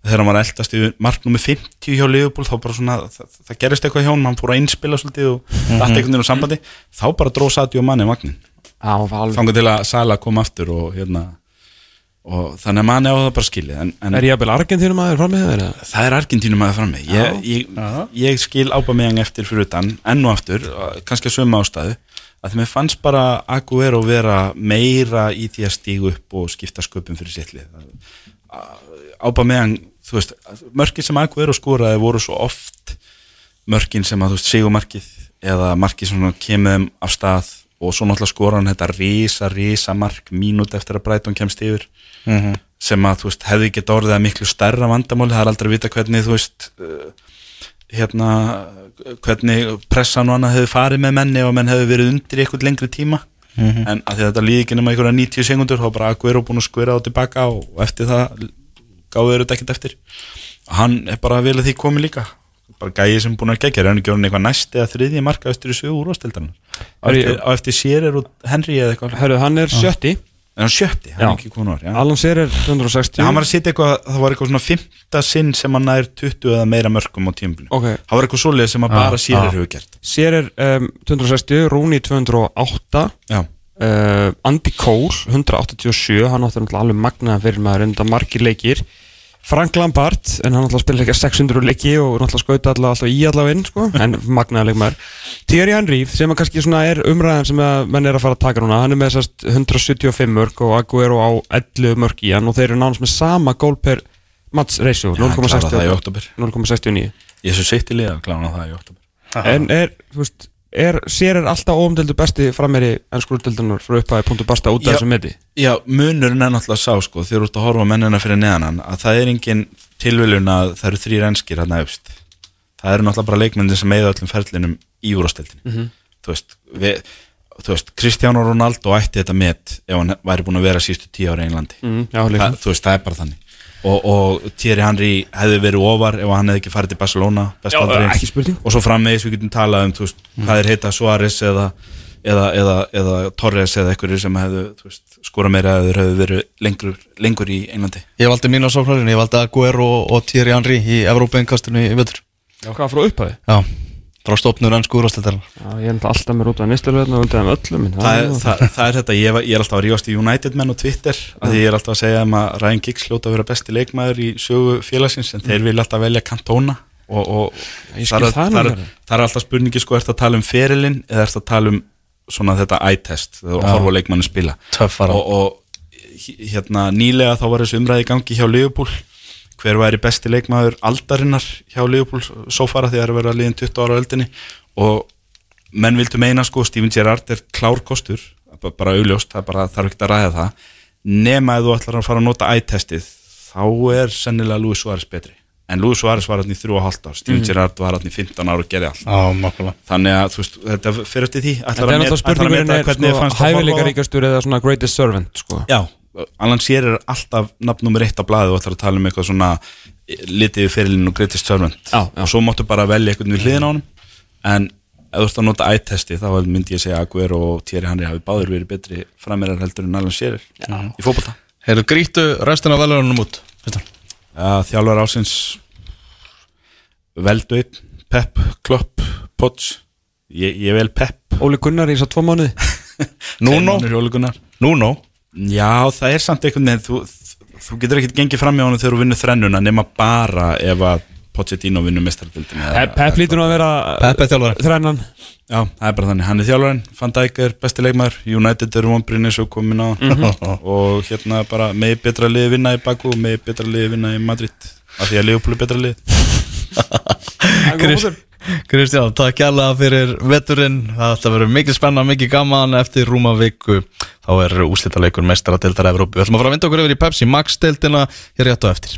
Þegar hann var eldast í marknúmi 50 hjá Leopold, þá bara svona, það, það gerist eitthvað hjá hann, hann fór að innspila svolítið og mm einhvern veginn á sambandi, þá bara dró Sadio Mane vagnin, það var alveg þangar til að Sala kom aftur og hérna og þannig að Mane á það bara skilið en, en er ég að byrja Argentínum aðeins fram með eða? það er Argentínum að frammi. Ég, ég, ég skil Ábameyang eftir fyrir utan enn og aftur, kannski að sömu ástæðu að því mér fannst bara Aguero vera meira í því að stígu upp og skipta sköpum fyrir sittlið Ábameyang þú veist, mörkin sem Aguero skoraði voru svo oft mörkin sem að þú veist, sigumarkið eða markið sem þeim af stað og svo náttúrulega skora hann þetta risa, risa mark mínút eftir að Brighton kemst yfir. Sem að þú veist hefði gett orðið að miklu stærra vandamáli, það er aldrei að vita hvernig þú veist uh, hérna hvernig pressan og annað hefði farið með menni og menn hefði verið undir eitthvað lengri tíma. En að því að þetta líði ekki nema einhverja 90 sekundur þá bara Aguero búin að skvera á tilbaka og, eftir það gáðu þeir þetta ekkert eftir. Hann er bara vel að því komið líka bara gæði sem búin að gegja, er hann ekki orðin eitthvað næst eða þriðji marka eftir í sögu úrvastildarinn á Er eftir, eftir Sjerir og Henry eða eitthvað Hörru, hann er sjötti en hann sjötti, hann er ekki já. Alan Sear er 260 Já, hann var að sitja eitthvað, það var eitthvað svona fymta sinn sem hann nær 20 eða meira mörgum á tímabilinu. Ok. Það var eitthvað svoleið sem að bara Sýrir hefur gert. Sear er um, 260, Rooney 208 Já. uh, Andy Cole 187, hann náttúrulega alveg magnaðan fyrir maður en það margir leikir Frank Lampard, en hann náttúrulega spilir ekki 600 leiki og náttúrulega skauta alltaf, alltaf í allaveg inn, sko, en magnaðan leikmaður Thierry Henry, sem að kannski svona er umræðan sem að menn er að fara að taka núna hann er með þessast 175 mörg og Aguero á 11 mörg í hann og þeir eru nánast með sama gól per í október. 0,69 Ég svo sitt í liða að klána það í oktober. En er, þú veist, er, sér er alltaf óumdeldu besti frammeiri ennskurumdeldunar frá upphæði punktu basta út af Já. þessu meti Já, munurinn er náttúrulega sá, sko, þegar þú ert að horfa mennina fyrir neðan hann, að það er engin tilviljun að það eru þrýr enskir hann efst. Það eru náttúrulega bara leikmyndir sem eigða öllum ferlinum í úrastildin. Mhm. Þú veist, við, þú veist, Cristiano Ronaldo ætti þetta met ef hann væri búin að vera sístu tíu ára í Englandi. mm, Já, það, leikum þú veist, það er bara þannig og, og Thierry Henry hefði verið ofar ef hann hefði ekki farið til Barcelona Já, og svo framvegis við getum talað um veist, hvað er heita Suárez eða, eða, eða, eða Torres eða einhverju sem hefðu skora meira eða hefðu verið lengur, lengur í Englandi. Ég valdi mínu á sóknarinn, ég valdi Aguero og, og Thierry Henry í Evrópeinkastinu í vetur. Hvað frá upphæði? Já, frá stopnur ennsku úrvastildar Já, ég er alltaf með út af nýsturverðinu og undan öllum það, er, það, það er þetta, ég, ég er alltaf að rífast í United menn og Twitter að því ég er alltaf að segja um að Ryan Giggs hljóta að vera besti leikmaður í sögu félagsins en þeir vilja alltaf velja Cantona. Og, og Ég skil það, er, það er, er alltaf spurningi sko, ertu að tala um ferilinn eða ertu að tala um svona þetta eye-test þegar þú horfa á leikmannin spila? Töffara. og, og hérna nýlega þá var þessu umræði í gangi hjá Liverpool hver væri besti leikmaður aldarinnar hjá Liverpool svo fara því að það er verið að liðin 20 ára á öldinni? Og menn vildu meina sko Steven Gerrard er klár kostur. Bara- augljóst, það bara, þarf ekki að ræða það. Nema ef þú ætlar að fara að nota eye-testið þá er sennilega Luis Suárez betri. En Luis Suárez var hann í þrjú og hálft ár. Steven Gerrard var hann í 15 ár og gerði allt. Makkulega þannig að veist, þetta fyrir eftir því. En ætlar er að að spurningurinn meta er hvernig sko, fannst að á það. hæfileikaríkastur eða svona greatest servant sko. Já, Alan Shearer er alltaf nafn nummer eitt á blaði og ætlar að tala um eitthvað svona litið við fyrirlinu og greatest servant. Já, já. og svo máttu bara velja eitthvað við hliðin á honum. En ef þú ert að nota eye-testi þá myndi ég segja að Aguero og Thierry Henry hafi báður verið betri frammerar heldur en Alan Shearer í fótbolta. Heyrðu, grítu restina af velunum út Þjálfar ásins einn, Pep, Klopp, Potts ég, ég vel Pep. Óli Gunnar í þess að tvo mánuði. Núno Nuno Já, það er samt einhvern veginn þú, þú getur ekkert gengið fram í honum þegar þú vinnur þrennuna nema bara ef að Pochettino vinnur mestardildin Pep, Pep lítur nú að vera Pep er þjálfari. þrennan. Já, það er bara þannig, hann er þjálfarinn Van Dijk er besti leikmaður, United eru vonbrinn eins og komin á. Og hérna bara megi betra liði vinna í Baku og megi betra liði vinna í Madrid af því að Liverpool er betra lið. Krist, Kristján, takk kjærlega fyrir veturinn. Það ætla að vera mikið spenna, mikið gaman eftir rúma viku. Þá er úslitaleikur mestara deildar Evrópu. Við ætlum að fara að vinda okkur yfir í Pepsi Max deildina hér rétt á eftir